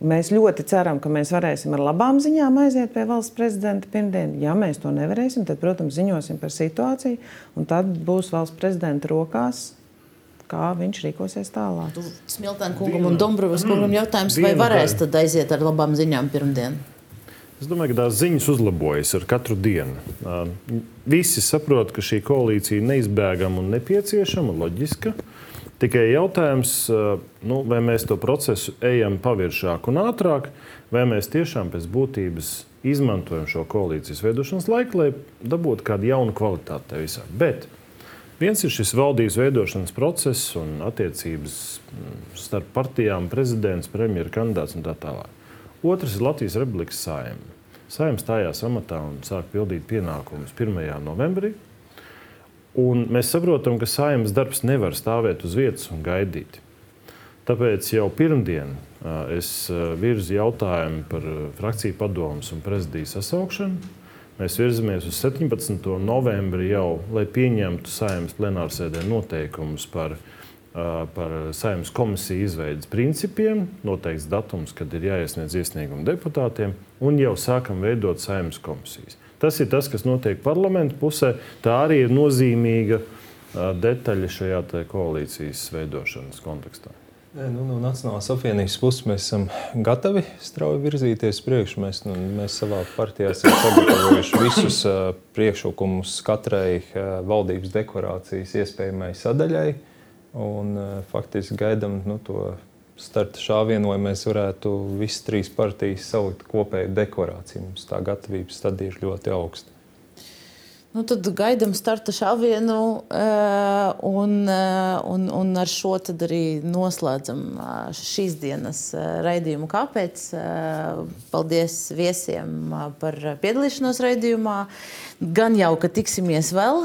Mēs ļoti ceram, ka mēs varēsim ar labām ziņām aiziet pie valsts prezidenta pirmdien. Ja mēs to nevarēsim, tad, protams, ziņosim par situāciju, un tad būs valsts prezidenta rokās kā viņš rīkosies tālāk. Smiltēna kungam un Dombrovas kungam jautājums, vai varēs tad aiziet ar labām ziņām pirmdien? Es domāju, ka tās ziņas uzlabojas ar katru dienu. Visi saprot, ka šī koalīcija neizbēgama un nepieciešama, loģiska. Tikai jautājums, nu, vai mēs to procesu ejam paviršāk un ātrāk, vai mēs tiešām pēc būtības izmantojam šo koalīcijas veidošanas laiku, lai dabūtu kādu jaunu kvalitāti tajā visā. Bet viens ir šis valdības veidošanas process un attiecības starp partijām, prezidents, premjeras kandidāts un tā tālāk. Otrs ir Latvijas Republikas saimta. Saimta stājās amatā un sāk pildīt pienākumus 1. novembrī. Un mēs saprotam, ka saimnes darbs nevar stāvēt uz vietas un gaidīt. Tāpēc jau pirmdien es virzu jautājumu par frakciju padomus un prezidijas sasaukšanu. Mēs virzamies uz 17. novembri jau, lai pieņemtu saimnes plenārsēdē noteikumus par, par saimnes komisiju izveidas principiem, noteikts datums, kad ir jāiesniedz iesniegumi deputātiem, un jau sākam veidot saimnes komisijas. Tas ir tas, kas notiek parlamentu pusē. Tā arī ir nozīmīga detaļa šajā koalīcijas veidošanas kontekstā. Nē, nu, no Nacionālās apvienības puses mēs esam gatavi strauji virzīties priekšā. Mēs, nu, mēs savā partijā esam sagatavojuši visus uh, priekšlikumus katrai uh, valdības deklarācijas iespējamai sadaļai. Un, uh, faktiski gaidām nu, to starta šāvienu, lai mēs varētu visas trīs partijas salikt kopēju deklarāciju. Mums tā gatavības stadija ir ļoti augsta. Nu, tad gaidām starta šāvienu, eh, un, eh, un, un ar šo arī noslēdzam eh, šīs dienas raidījumu. Kāpēc? Paldies viesiem par piedalīšanos raidījumā. Gan jau, ka tiksimies vēl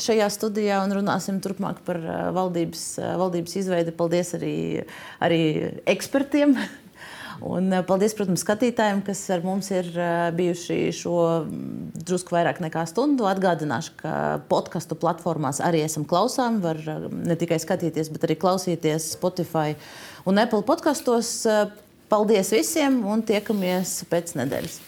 šajā studijā un runāsim turpmāk par valdības, valdības izveidi. Paldies arī, arī ekspertiem [LAUGHS] Un eh, paldies, protams, skatītājiem, kas ar mums ir eh, bijuši šo drusku vairāk nekā stundu. Atgādināšu, ka podkastu platformās arī esam klausām. Var eh, ne tikai skatīties, bet arī klausīties Spotify un Apple podkastos. Paldies visiem un tiekamies pēc nedēļas!